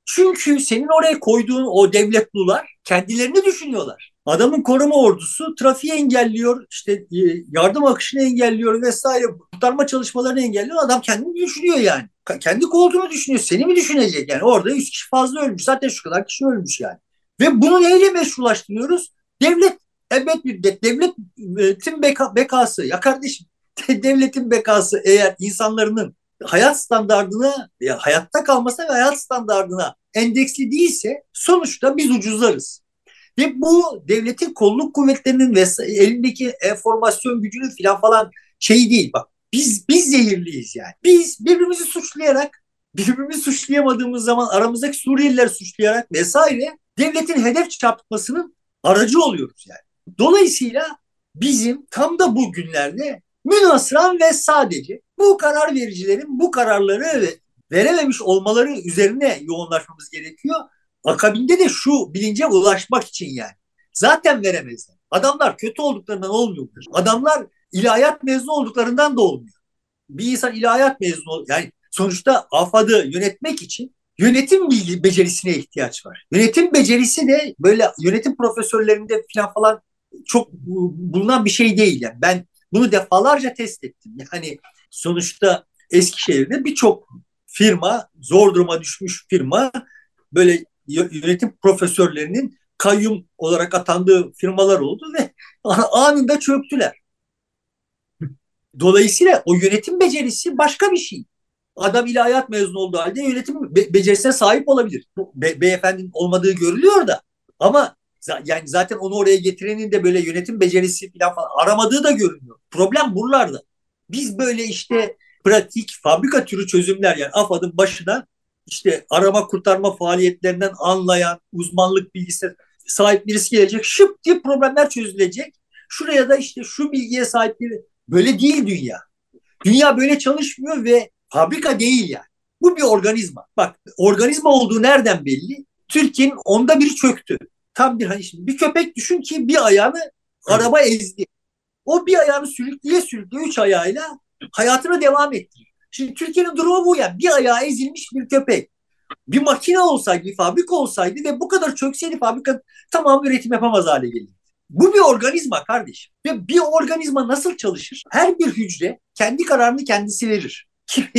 Çünkü senin oraya koyduğun o devletlular kendilerini düşünüyorlar. Adamın koruma ordusu trafiği engelliyor, işte e, yardım akışını engelliyor vesaire, kurtarma çalışmalarını engelliyor. Adam kendini düşünüyor yani. Kendi koltuğunu düşünüyor. Seni mi düşünecek yani? Orada 100 kişi fazla ölmüş. Zaten şu kadar kişi ölmüş yani. Ve bunu neyle meşrulaştırıyoruz? Devlet evet bir devletin beka, bekası. Ya kardeşim devletin bekası eğer insanların hayat standartına ya hayatta kalmasına ve hayat standartına endeksli değilse sonuçta biz ucuzlarız. Ve bu devletin kolluk kuvvetlerinin ve elindeki enformasyon gücünün filan falan şeyi değil. Bak biz biz zehirliyiz yani. Biz birbirimizi suçlayarak birbirimizi suçlayamadığımız zaman aramızdaki Suriyeliler suçlayarak vesaire devletin hedef çarpmasının aracı oluyoruz yani. Dolayısıyla bizim tam da bu günlerde münasıran ve sadece bu karar vericilerin bu kararları verememiş olmaları üzerine yoğunlaşmamız gerekiyor. Akabinde de şu bilince ulaşmak için yani. Zaten veremezler. Adamlar kötü olduklarından olmuyordur. Adamlar ilahiyat mezunu olduklarından da olmuyor. Bir insan ilahiyat mezunu yani sonuçta AFAD'ı yönetmek için yönetim bilgi becerisine ihtiyaç var. Yönetim becerisi de böyle yönetim profesörlerinde falan falan çok bulunan bir şey değil. Yani ben bunu defalarca test ettim. Yani sonuçta Eskişehir'de birçok firma, zor duruma düşmüş firma böyle yönetim profesörlerinin kayyum olarak atandığı firmalar oldu ve anında çöktüler. Dolayısıyla o yönetim becerisi başka bir şey. Adam ilahiyat mezunu olduğu halde yönetim be- becerisine sahip olabilir. Be- beyefendinin olmadığı görülüyor da. Ama yani zaten onu oraya getirenin de böyle yönetim becerisi falan, falan aramadığı da görünüyor. Problem buralarda. Biz böyle işte pratik fabrika türü çözümler yani AFAD'ın başına işte arama kurtarma faaliyetlerinden anlayan uzmanlık bilgisine sahip birisi gelecek. Şıp diye problemler çözülecek. Şuraya da işte şu bilgiye sahip biri. Böyle değil dünya. Dünya böyle çalışmıyor ve fabrika değil yani. Bu bir organizma. Bak organizma olduğu nereden belli? Türkiye'nin onda biri çöktü. Tam bir hani şimdi bir köpek düşün ki bir ayağını araba ezdi. O bir ayağını sürükleye sürükleye üç ayağıyla hayatına devam etti. Şimdi Türkiye'nin durumu bu yani. Bir ayağı ezilmiş bir köpek. Bir makine olsaydı, bir fabrika olsaydı ve bu kadar çökseydi fabrika tamam üretim yapamaz hale gelirdi. Bu bir organizma kardeşim. Ve bir organizma nasıl çalışır? Her bir hücre kendi kararını kendisi verir.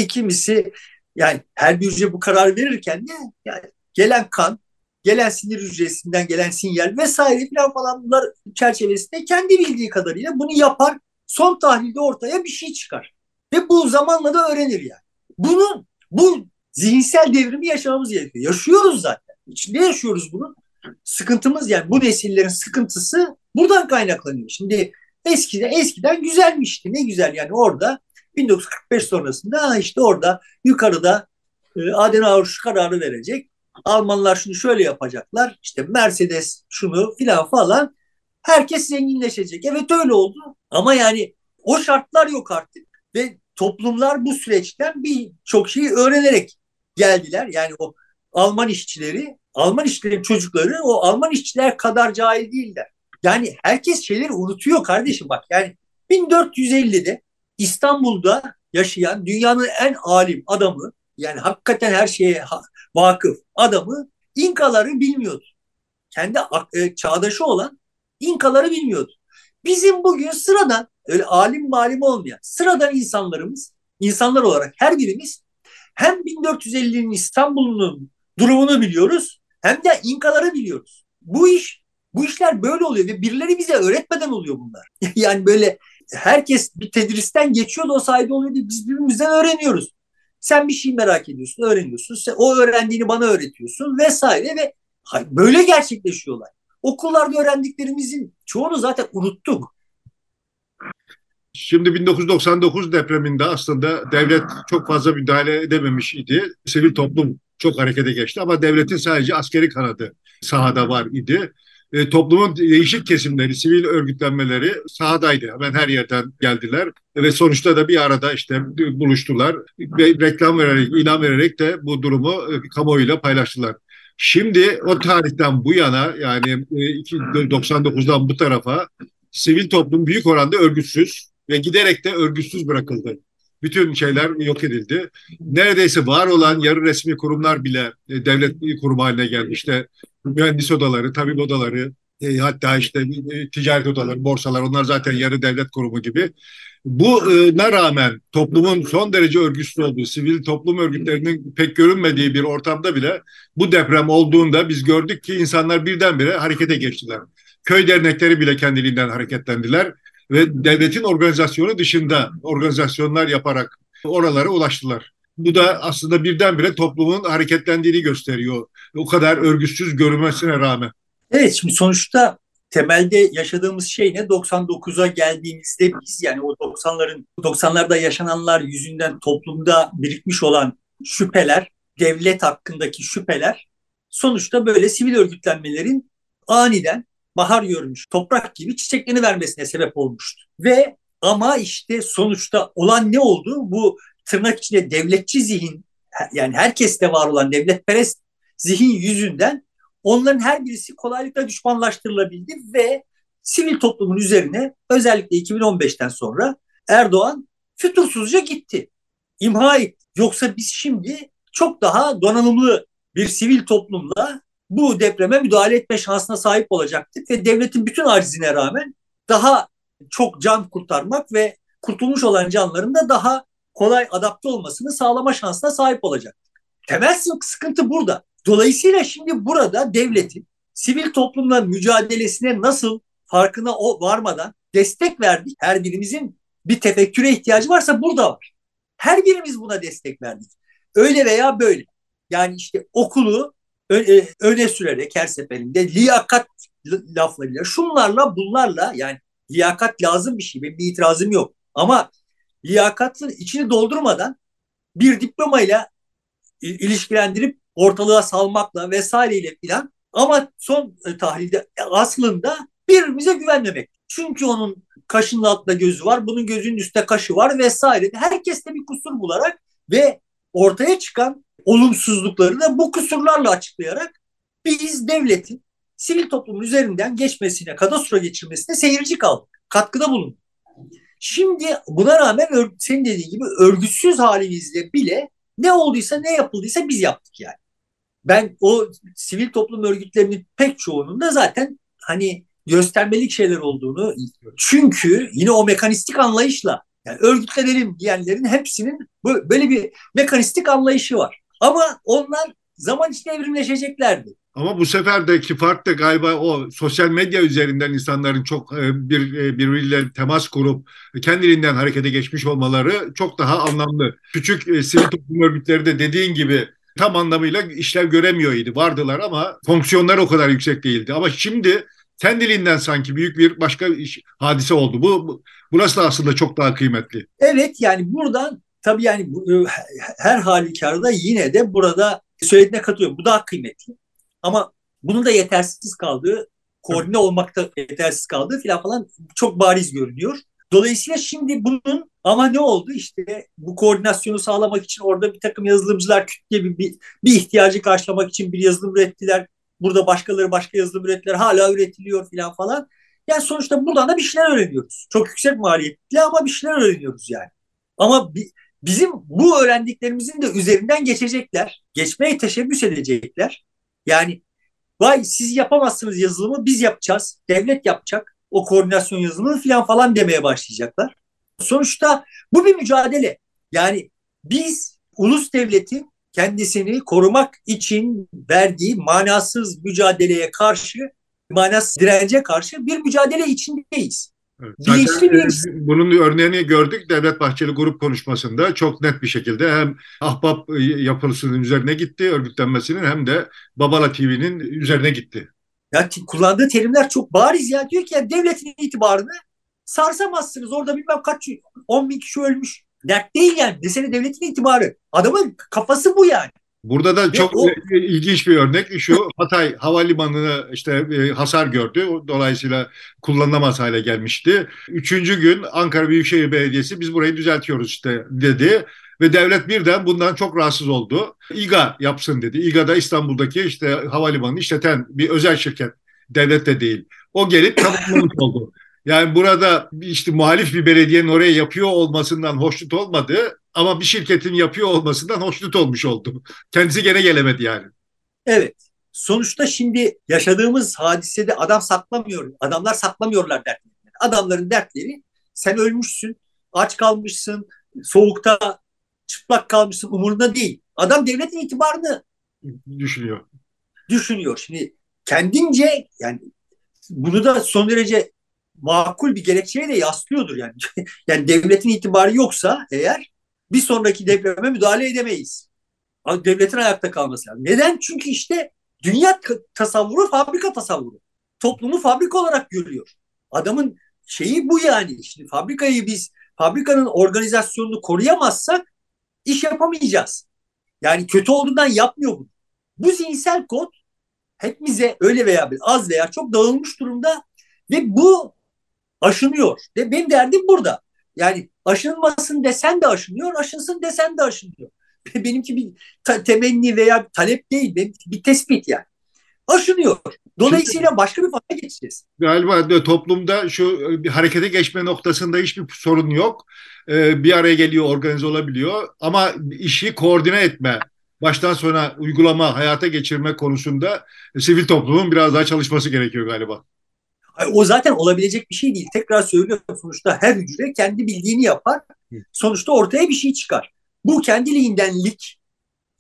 Kimisi yani her bir hücre bu karar verirken de yani gelen kan, gelen sinir hücresinden gelen sinyal vesaire falan falan bunlar çerçevesinde kendi bildiği kadarıyla bunu yapar. Son tahlilde ortaya bir şey çıkar. Ve bu zamanla da öğrenir yani. Bunun bu zihinsel devrimi yaşamamız gerekiyor. Yaşıyoruz zaten. İçinde yaşıyoruz bunu. Sıkıntımız yani bu nesillerin sıkıntısı buradan kaynaklanıyor. Şimdi eskiden eskiden güzelmişti. Ne güzel yani orada 1945 sonrasında işte orada yukarıda e, Adenauer şu kararı verecek. Almanlar şunu şöyle yapacaklar. İşte Mercedes şunu filan falan. Herkes zenginleşecek. Evet öyle oldu. Ama yani o şartlar yok artık. Ve toplumlar bu süreçten bir çok şeyi öğrenerek geldiler. Yani o Alman işçileri, Alman işçilerin çocukları o Alman işçiler kadar cahil değiller. Yani herkes şeyleri unutuyor kardeşim bak. Yani 1450'de İstanbul'da yaşayan dünyanın en alim adamı yani hakikaten her şeye vakıf adamı İnkaları bilmiyordu. Kendi e, çağdaşı olan İnkaları bilmiyordu. Bizim bugün sıradan öyle alim malim olmayan sıradan insanlarımız, insanlar olarak her birimiz hem 1450'nin İstanbul'un durumunu biliyoruz hem de İnkaları biliyoruz. Bu iş bu işler böyle oluyor ve birileri bize öğretmeden oluyor bunlar. yani böyle herkes bir tedristen geçiyor da o sayede oluyor diye biz birbirimizden öğreniyoruz. Sen bir şey merak ediyorsun, öğreniyorsun. Sen, o öğrendiğini bana öğretiyorsun vesaire ve böyle gerçekleşiyorlar. Okullarda öğrendiklerimizin çoğunu zaten unuttuk. Şimdi 1999 depreminde aslında devlet çok fazla müdahale edememiş idi. Sivil toplum çok harekete geçti ama devletin sadece askeri kanadı sahada var idi. E, toplumun değişik kesimleri, sivil örgütlenmeleri sahadaydı. Hemen her yerden geldiler ve sonuçta da bir arada işte buluştular ve reklam vererek, ilan vererek de bu durumu e, kamuoyuyla paylaştılar. Şimdi o tarihten bu yana yani 99'dan e, bu tarafa sivil toplum büyük oranda örgütsüz ve giderek de örgütsüz bırakıldı. Bütün şeyler yok edildi. Neredeyse var olan yarı resmi kurumlar bile e, devlet kurumu haline geldi. İşte mühendis odaları, tabip odaları, e, hatta işte e, ticaret odaları, borsalar onlar zaten yarı devlet kurumu gibi. Buna rağmen toplumun son derece örgütlü olduğu, sivil toplum örgütlerinin pek görünmediği bir ortamda bile bu deprem olduğunda biz gördük ki insanlar birdenbire harekete geçtiler. Köy dernekleri bile kendiliğinden hareketlendiler ve devletin organizasyonu dışında organizasyonlar yaparak oralara ulaştılar. Bu da aslında birdenbire toplumun hareketlendiğini gösteriyor. O kadar örgüsüz görünmesine rağmen. Evet şimdi sonuçta temelde yaşadığımız şey ne? 99'a geldiğimizde biz yani o 90'ların 90'larda yaşananlar yüzünden toplumda birikmiş olan şüpheler, devlet hakkındaki şüpheler sonuçta böyle sivil örgütlenmelerin aniden bahar görmüş, toprak gibi çiçeklerini vermesine sebep olmuştu. Ve ama işte sonuçta olan ne oldu? Bu tırnak içinde devletçi zihin yani herkeste var olan devletperest zihin yüzünden onların her birisi kolaylıkla düşmanlaştırılabildi ve sivil toplumun üzerine özellikle 2015'ten sonra Erdoğan fütursuzca gitti. İmha etti. Yoksa biz şimdi çok daha donanımlı bir sivil toplumla bu depreme müdahale etme şansına sahip olacaktık ve devletin bütün acizine rağmen daha çok can kurtarmak ve kurtulmuş olan canların da daha kolay adapte olmasını sağlama şansına sahip olacaktık. Temel sıkıntı burada. Dolayısıyla şimdi burada devletin sivil toplumla mücadelesine nasıl farkına varmadan destek verdik. Her birimizin bir tefekküre ihtiyacı varsa burada var. Her birimiz buna destek verdik. Öyle veya böyle. Yani işte okulu öne, öne sürerek her seferinde liyakat laflarıyla, şunlarla bunlarla yani liyakat lazım bir şey. Benim bir itirazım yok. Ama liyakatın içini doldurmadan bir diplomayla ilişkilendirip ortalığa salmakla vesaireyle filan ama son e, tahlilde aslında birbirimize güvenmemek. Çünkü onun kaşının altında gözü var, bunun gözünün üstte kaşı var vesaire. Herkes de bir kusur bularak ve ortaya çıkan olumsuzlukları da bu kusurlarla açıklayarak biz devletin sivil toplumun üzerinden geçmesine, kadastro geçirmesine seyirci kaldık. Katkıda bulunduk. Şimdi buna rağmen senin dediğin gibi örgütsüz halimizde bile ne olduysa ne yapıldıysa biz yaptık yani. Ben o sivil toplum örgütlerinin pek çoğunun da zaten hani göstermelik şeyler olduğunu çünkü yine o mekanistik anlayışla yani örgütlenelim diyenlerin hepsinin böyle bir mekanistik anlayışı var. Ama onlar zaman içinde evrimleşeceklerdi. Ama bu seferdeki fark da galiba o sosyal medya üzerinden insanların çok e, bir e, birbiriyle temas kurup kendiliğinden harekete geçmiş olmaları çok daha anlamlı. Küçük e, sivil toplum örgütleri de dediğin gibi tam anlamıyla işler göremiyordu. Vardılar ama fonksiyonlar o kadar yüksek değildi. Ama şimdi kendiliğinden sanki büyük bir başka iş, hadise oldu. Bu burası da aslında çok daha kıymetli. Evet yani buradan tabii yani bu, her halükarda yine de burada söylediğine katılıyorum. Bu daha kıymetli. Ama bunun da yetersiz kaldığı, koordine olmakta yetersiz kaldığı filan falan çok bariz görünüyor. Dolayısıyla şimdi bunun ama ne oldu işte bu koordinasyonu sağlamak için orada bir takım yazılımcılar kütle bir, bir, bir ihtiyacı karşılamak için bir yazılım ürettiler. Burada başkaları başka yazılım ürettiler hala üretiliyor filan falan. Yani sonuçta buradan da bir şeyler öğreniyoruz. Çok yüksek maliyetli ama bir şeyler öğreniyoruz yani. Ama bi, bizim bu öğrendiklerimizin de üzerinden geçecekler. Geçmeye teşebbüs edecekler. Yani vay siz yapamazsınız yazılımı biz yapacağız. Devlet yapacak o koordinasyon yazılımı falan falan demeye başlayacaklar. Sonuçta bu bir mücadele. Yani biz ulus devletin kendisini korumak için verdiği manasız mücadeleye karşı, manasız dirence karşı bir mücadele içindeyiz. Evet. Bilinçli bilinçli. Bunun örneğini gördük Devlet Bahçeli grup konuşmasında çok net bir şekilde hem ahbap e, yapılısının üzerine gitti örgütlenmesinin hem de Babala TV'nin üzerine gitti. Ya kullandığı terimler çok bariz ya diyor ki ya devletin itibarını sarsamazsınız orada bilmem kaç 10 bin kişi ölmüş. Dert değil yani mesele devletin itibarı. Adamın kafası bu yani. Burada da çok o, ilginç bir örnek şu Hatay Havalimanı'nı işte e, hasar gördü. Dolayısıyla kullanılamaz hale gelmişti. Üçüncü gün Ankara Büyükşehir Belediyesi biz burayı düzeltiyoruz işte dedi. Ve devlet birden bundan çok rahatsız oldu. İGA yapsın dedi. İGA da İstanbul'daki işte havalimanını işleten bir özel şirket. Devlet de değil. O gelip tamamlamış oldu. Yani burada işte muhalif bir belediyenin oraya yapıyor olmasından hoşnut olmadı ama bir şirketin yapıyor olmasından hoşnut olmuş oldu. Kendisi gene gelemedi yani. Evet. Sonuçta şimdi yaşadığımız hadisede adam saklamıyor. Adamlar saklamıyorlar dertlerini. Adamların dertleri sen ölmüşsün, aç kalmışsın, soğukta çıplak kalmışsın umurunda değil. Adam devletin itibarını düşünüyor. Düşünüyor. Şimdi kendince yani bunu da son derece makul bir gerekçeye de yaslıyordur yani. yani devletin itibarı yoksa eğer bir sonraki depreme müdahale edemeyiz. Devletin ayakta kalması lazım. Neden? Çünkü işte dünya tasavvuru fabrika tasavvuru. Toplumu fabrika olarak görüyor. Adamın şeyi bu yani. Şimdi fabrikayı biz fabrikanın organizasyonunu koruyamazsak iş yapamayacağız. Yani kötü olduğundan yapmıyor bunu. Bu zihinsel kod hepimize öyle veya az veya çok dağılmış durumda ve bu aşınıyor. Ve benim derdim burada. Yani aşınmasın desen de aşınıyor, aşınsın desen de aşınıyor. Benimki bir temenni veya bir talep değil, benimki bir tespit yani. Aşınıyor. Dolayısıyla başka bir fayda geçeceğiz. Galiba toplumda şu bir harekete geçme noktasında hiçbir sorun yok. Ee, bir araya geliyor, organize olabiliyor. Ama işi koordine etme, baştan sona uygulama, hayata geçirme konusunda sivil toplumun biraz daha çalışması gerekiyor galiba. O zaten olabilecek bir şey değil. Tekrar söylüyorum sonuçta her hücre kendi bildiğini yapar. Sonuçta ortaya bir şey çıkar. Bu kendiliğindenlik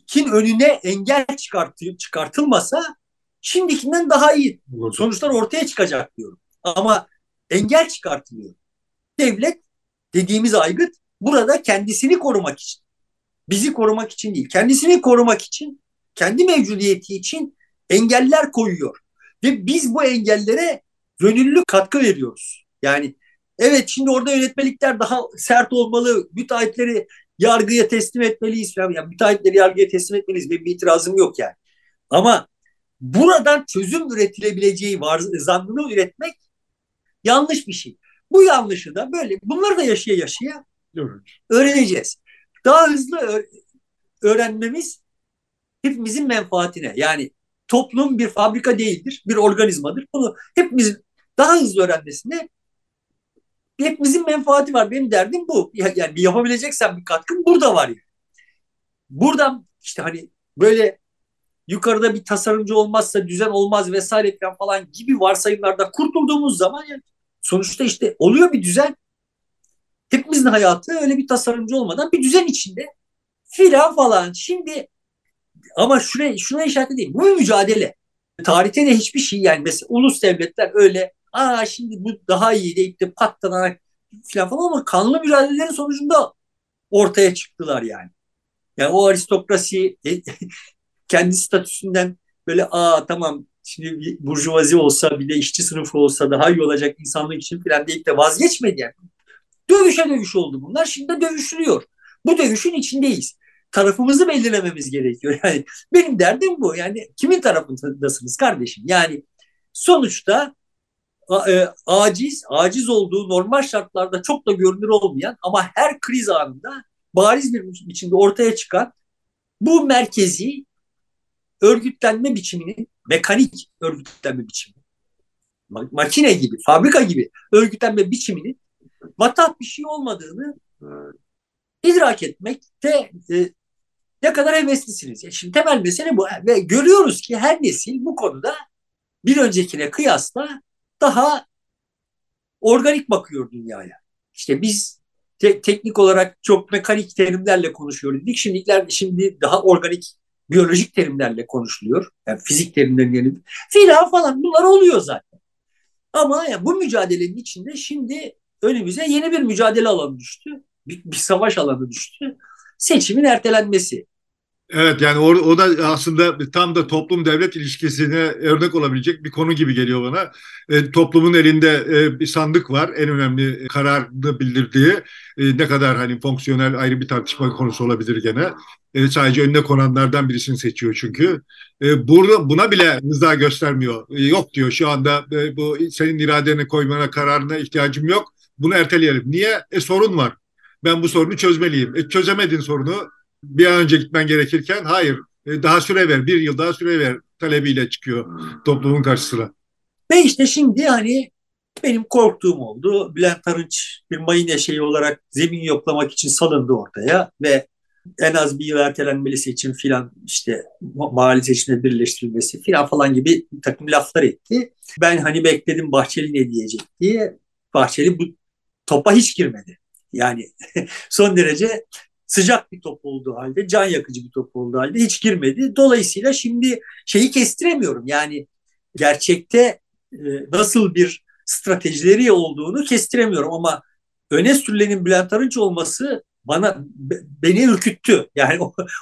kin önüne engel çıkartı, çıkartılmasa şimdikinden daha iyi sonuçlar ortaya çıkacak diyorum. Ama engel çıkartılıyor. Devlet dediğimiz aygıt burada kendisini korumak için, bizi korumak için değil, kendisini korumak için, kendi mevcudiyeti için engeller koyuyor. Ve biz bu engellere gönüllü katkı veriyoruz. Yani evet şimdi orada yönetmelikler daha sert olmalı, müteahhitleri yargıya teslim etmeliyiz. Yani müteahhitleri yargıya teslim etmeliyiz. Benim bir itirazım yok yani. Ama buradan çözüm üretilebileceği var, zannını üretmek yanlış bir şey. Bu yanlışı da böyle bunları da yaşaya yaşaya öğreneceğiz. Daha hızlı öğrenmemiz hepimizin menfaatine. Yani toplum bir fabrika değildir, bir organizmadır. Bunu hepimizin daha hızlı öğrenmesine hepimizin menfaati var. Benim derdim bu. Yani bir yapabileceksen bir katkım burada var. Yani. Buradan işte hani böyle yukarıda bir tasarımcı olmazsa düzen olmaz vesaire falan gibi varsayımlarda kurtulduğumuz zaman yani sonuçta işte oluyor bir düzen. Hepimizin hayatı öyle bir tasarımcı olmadan bir düzen içinde filan falan. Şimdi ama şuraya, şuna işaret edeyim. Bu mücadele. Tarihte de hiçbir şey yani mesela ulus devletler öyle aa şimdi bu daha iyi deyip de patlanarak filan falan ama kanlı mücadelelerin sonucunda ortaya çıktılar yani. Yani o aristokrasi e, kendi statüsünden böyle aa tamam şimdi bir burjuvazi olsa bir de işçi sınıfı olsa daha iyi olacak insanlık için filan deyip de vazgeçmedi yani. Dövüşe dövüş oldu bunlar. Şimdi de dövüşülüyor. Bu dövüşün içindeyiz. Tarafımızı belirlememiz gerekiyor. Yani benim derdim bu. Yani kimin tarafındasınız kardeşim? Yani sonuçta e, aciz, aciz olduğu normal şartlarda çok da görünür olmayan ama her kriz anında bariz bir biçimde ortaya çıkan bu merkezi örgütlenme biçiminin mekanik örgütlenme biçimi makine gibi, fabrika gibi örgütlenme biçiminin matah bir şey olmadığını idrak etmekte e, ne kadar heveslisiniz. Yani şimdi temel mesele bu ve görüyoruz ki her nesil bu konuda bir öncekine kıyasla daha organik bakıyor dünyaya. İşte biz te- teknik olarak çok mekanik terimlerle konuşuyoruz. dedik. Şimdiler şimdi daha organik biyolojik terimlerle konuşuluyor. Yani fizik terimlerinin yerine filan falan bunlar oluyor zaten. Ama yani bu mücadelenin içinde şimdi önümüze yeni bir mücadele alanı düştü. Bir, bir savaş alanı düştü. Seçimin ertelenmesi. Evet yani o, o da aslında tam da toplum devlet ilişkisine örnek olabilecek bir konu gibi geliyor bana. E, toplumun elinde e, bir sandık var en önemli kararını bildirdiği e, ne kadar hani fonksiyonel ayrı bir tartışma konusu olabilir gene. E, sadece önüne konanlardan birisini seçiyor çünkü. E, burada buna bile rıza göstermiyor. E, yok diyor şu anda e, bu senin iradeni koymana kararına ihtiyacım yok. Bunu erteleyelim. Niye? E sorun var. Ben bu sorunu çözmeliyim. E, çözemedin sorunu bir an önce gitmen gerekirken hayır e, daha süre ver bir yıl daha süre ver talebiyle çıkıyor toplumun karşısına. Ve işte şimdi hani benim korktuğum oldu. Bülent Arınç bir mayın eşeği olarak zemin yoklamak için salındı ortaya ve en az bir yıl ertelenmeli seçim filan işte mahalle seçimle birleştirilmesi filan falan gibi bir takım laflar etti. Ben hani bekledim Bahçeli ne diyecek diye. Bahçeli bu topa hiç girmedi. Yani son derece sıcak bir top olduğu halde, can yakıcı bir top olduğu halde hiç girmedi. Dolayısıyla şimdi şeyi kestiremiyorum. Yani gerçekte e, nasıl bir stratejileri olduğunu kestiremiyorum ama öne sürülenin Bülent Arınç olması bana beni ürküttü. Yani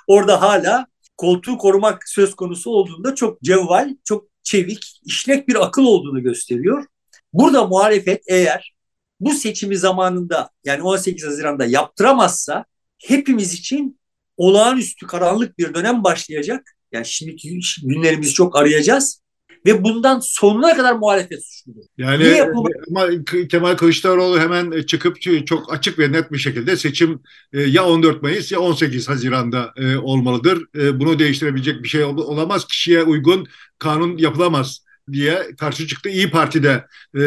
orada hala koltuğu korumak söz konusu olduğunda çok cevval, çok çevik, işlek bir akıl olduğunu gösteriyor. Burada muhalefet eğer bu seçimi zamanında yani 18 Haziran'da yaptıramazsa hepimiz için olağanüstü karanlık bir dönem başlayacak. Yani şimdiki günlerimizi çok arayacağız ve bundan sonuna kadar muhalefet suçludur. Yani Niye ama Kemal Kılıçdaroğlu hemen çıkıp çok açık ve net bir şekilde seçim e, ya 14 Mayıs ya 18 Haziran'da e, olmalıdır. E, bunu değiştirebilecek bir şey olamaz. Kişiye uygun kanun yapılamaz diye karşı çıktı. İyi Parti'de e,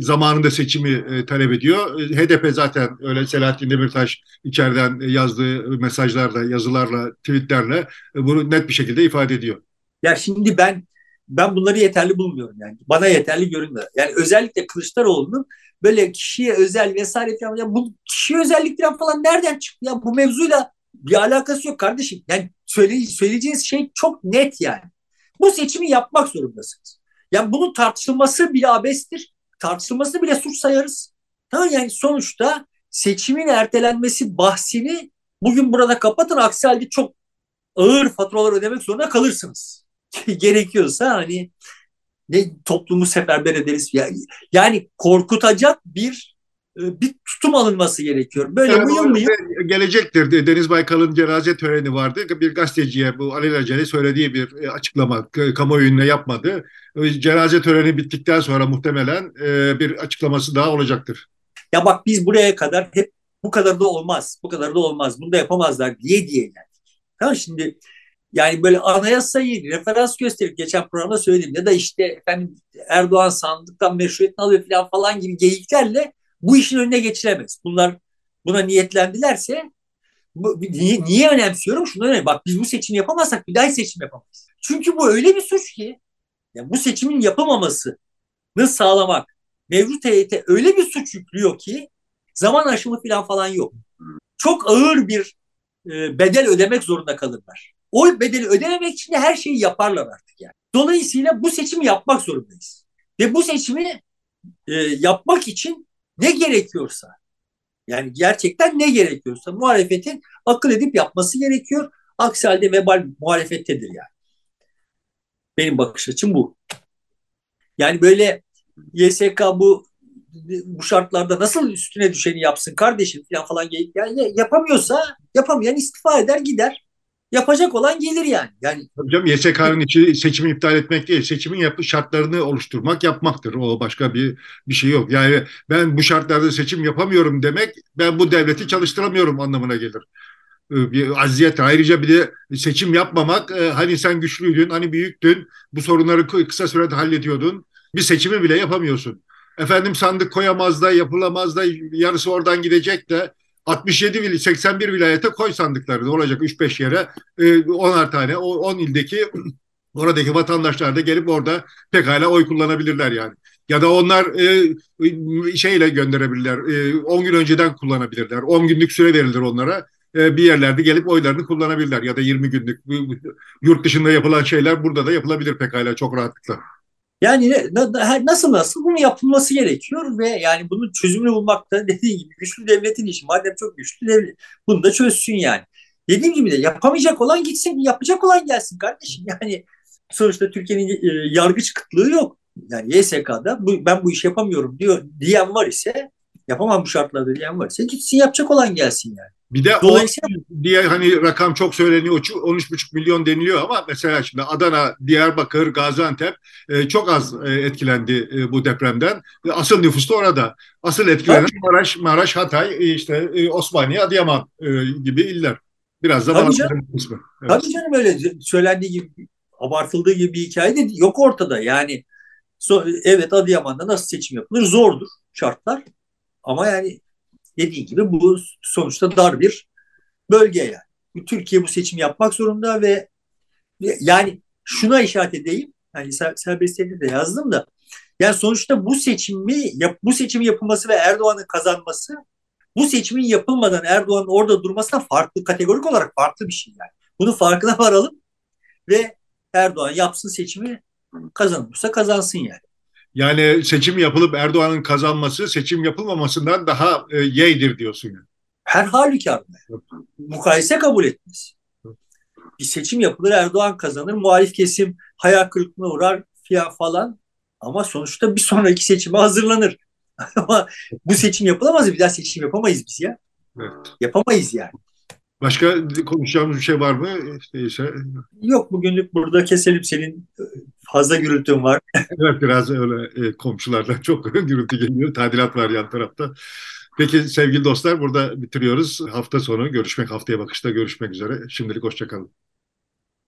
zamanında seçimi e, talep ediyor. E, HDP zaten öyle Selahattin Demirtaş içeriden yazdığı mesajlarla, yazılarla, tweetlerle e, bunu net bir şekilde ifade ediyor. Ya şimdi ben ben bunları yeterli bulmuyorum yani. Bana yeterli görünmüyor. Yani özellikle Kılıçdaroğlu'nun böyle kişiye özel vesaire falan ya bu kişiye özellikler falan nereden çıktı ya bu mevzuyla bir alakası yok kardeşim. Yani söyle, söyleyeceğiniz şey çok net yani. Bu seçimi yapmak zorundasınız. Yani bunun tartışılması bile abestir. Tartışılması bile suç sayarız. Tamam yani sonuçta seçimin ertelenmesi bahsini bugün burada kapatın. Aksi halde çok ağır faturalar ödemek zorunda kalırsınız. Gerekiyorsa hani ne toplumu seferber ederiz. Yani, yani korkutacak bir bir tutum alınması gerekiyor. Böyle yani mıyım mıyım? Gelecektir. Deniz Baykal'ın cenaze töreni vardı. Bir gazeteciye bu alelacele söylediği bir e, açıklama kamuoyuna yapmadı. Cenaze töreni bittikten sonra muhtemelen e, bir açıklaması daha olacaktır. Ya bak biz buraya kadar hep bu kadar da olmaz, bu kadar da olmaz, bunu da yapamazlar diye diye geldik. Tamam şimdi yani böyle anayasayı referans gösterip geçen programda söyledim ya da işte efendim Erdoğan sandıktan meşruiyetini alıyor falan falan gibi geyiklerle bu işin önüne geçilemez. Bunlar buna niyetlendilerse bu, niye, niye önemsiyorum? Şunu önemli. Bak biz bu seçimi yapamazsak bir daha seçim yapamayız. Çünkü bu öyle bir suç ki yani bu seçimin yapamamasını sağlamak mevcut heyete öyle bir suç yüklüyor ki zaman aşımı falan falan yok. Çok ağır bir e, bedel ödemek zorunda kalırlar. O bedeli ödememek için de her şeyi yaparlar artık yani. Dolayısıyla bu seçimi yapmak zorundayız. Ve bu seçimi e, yapmak için ne gerekiyorsa yani gerçekten ne gerekiyorsa muhalefetin akıl edip yapması gerekiyor. Aksi halde vebal muhalefettedir yani. Benim bakış açım bu. Yani böyle YSK bu bu şartlarda nasıl üstüne düşeni yapsın kardeşim falan falan yani yapamıyorsa yapamayan istifa eder gider. Yapacak olan gelir yani. Yani Hocam YSK'nın içi seçimi iptal etmek değil, seçimin yapı şartlarını oluşturmak, yapmaktır. O başka bir bir şey yok. Yani ben bu şartlarda seçim yapamıyorum demek, ben bu devleti çalıştıramıyorum anlamına gelir ee, bir aziyet. Ayrıca bir de seçim yapmamak, e, hani sen güçlüydün, hani büyüktün, bu sorunları kısa sürede hallediyordun. Bir seçimi bile yapamıyorsun. Efendim sandık koyamaz da, yapılamaz da, yarısı oradan gidecek de 67 81 vilayete koy sandıkları olacak 3-5 yere 10'ar e, tane o 10 ildeki oradaki vatandaşlar da gelip orada pekala oy kullanabilirler yani. Ya da onlar e, şeyle gönderebilirler. E, 10 gün önceden kullanabilirler. 10 günlük süre verilir onlara. E, bir yerlerde gelip oylarını kullanabilirler. Ya da 20 günlük. Yurt dışında yapılan şeyler burada da yapılabilir pekala çok rahatlıkla. Yani nasıl nasıl bunu yapılması gerekiyor ve yani bunun çözümünü bulmak da dediğim gibi güçlü devletin işi. Madem çok güçlü devlet bunu da çözsün yani. Dediğim gibi de yapamayacak olan gitsin, yapacak olan gelsin kardeşim. Yani sonuçta Türkiye'nin e, yargıç kıtlığı yok. Yani YSK'da bu, ben bu işi yapamıyorum diyor diyen var ise yapamam bu şartlarda diyen var ise gitsin yapacak olan gelsin yani. Bir de Dolayısıyla diye hani rakam çok söyleniyor 13,5 milyon deniliyor ama mesela şimdi Adana, Diyarbakır, Gaziantep e, çok az e, etkilendi e, bu depremden. E, asıl nüfus da orada. Asıl etkilenen Tabii. Maraş, Maraş, Hatay, işte e, Osmaniye, Adıyaman e, gibi iller. Biraz da Tabii canım. kısmı. Evet. Tabii canım öyle söylendiği gibi abartıldığı gibi bir hikaye de yok ortada. Yani so, evet Adıyaman'da nasıl seçim yapılır? Zordur şartlar. Ama yani dediği gibi bu sonuçta dar bir bölge yani. Türkiye bu seçim yapmak zorunda ve yani şuna işaret edeyim. Yani serbestiyede de yazdım da yani sonuçta bu seçimi bu seçimin yapılması ve Erdoğan'ın kazanması bu seçimin yapılmadan Erdoğan'ın orada durmasına farklı kategorik olarak farklı bir şey yani. Bunun farkına varalım ve Erdoğan yapsın seçimi kazanırsa kazansın yani. Yani seçim yapılıp Erdoğan'ın kazanması seçim yapılmamasından daha e, yeydir diyorsun yani. Her halükarda. Mukayese kabul etmez. Bir seçim yapılır Erdoğan kazanır. Muhalif kesim hayal kırıklığına uğrar falan. Ama sonuçta bir sonraki seçime hazırlanır. Ama bu seçim yapılamaz. Bir daha seçim yapamayız biz ya. Evet. Yapamayız yani. Başka konuşacağımız bir şey var mı? İşte Yok bugünlük burada keselim senin fazla gürültün var. evet biraz öyle e, komşulardan çok gürültü geliyor. Tadilat var yan tarafta. Peki sevgili dostlar burada bitiriyoruz. Hafta sonu görüşmek haftaya bakışta görüşmek üzere. Şimdilik hoşçakalın.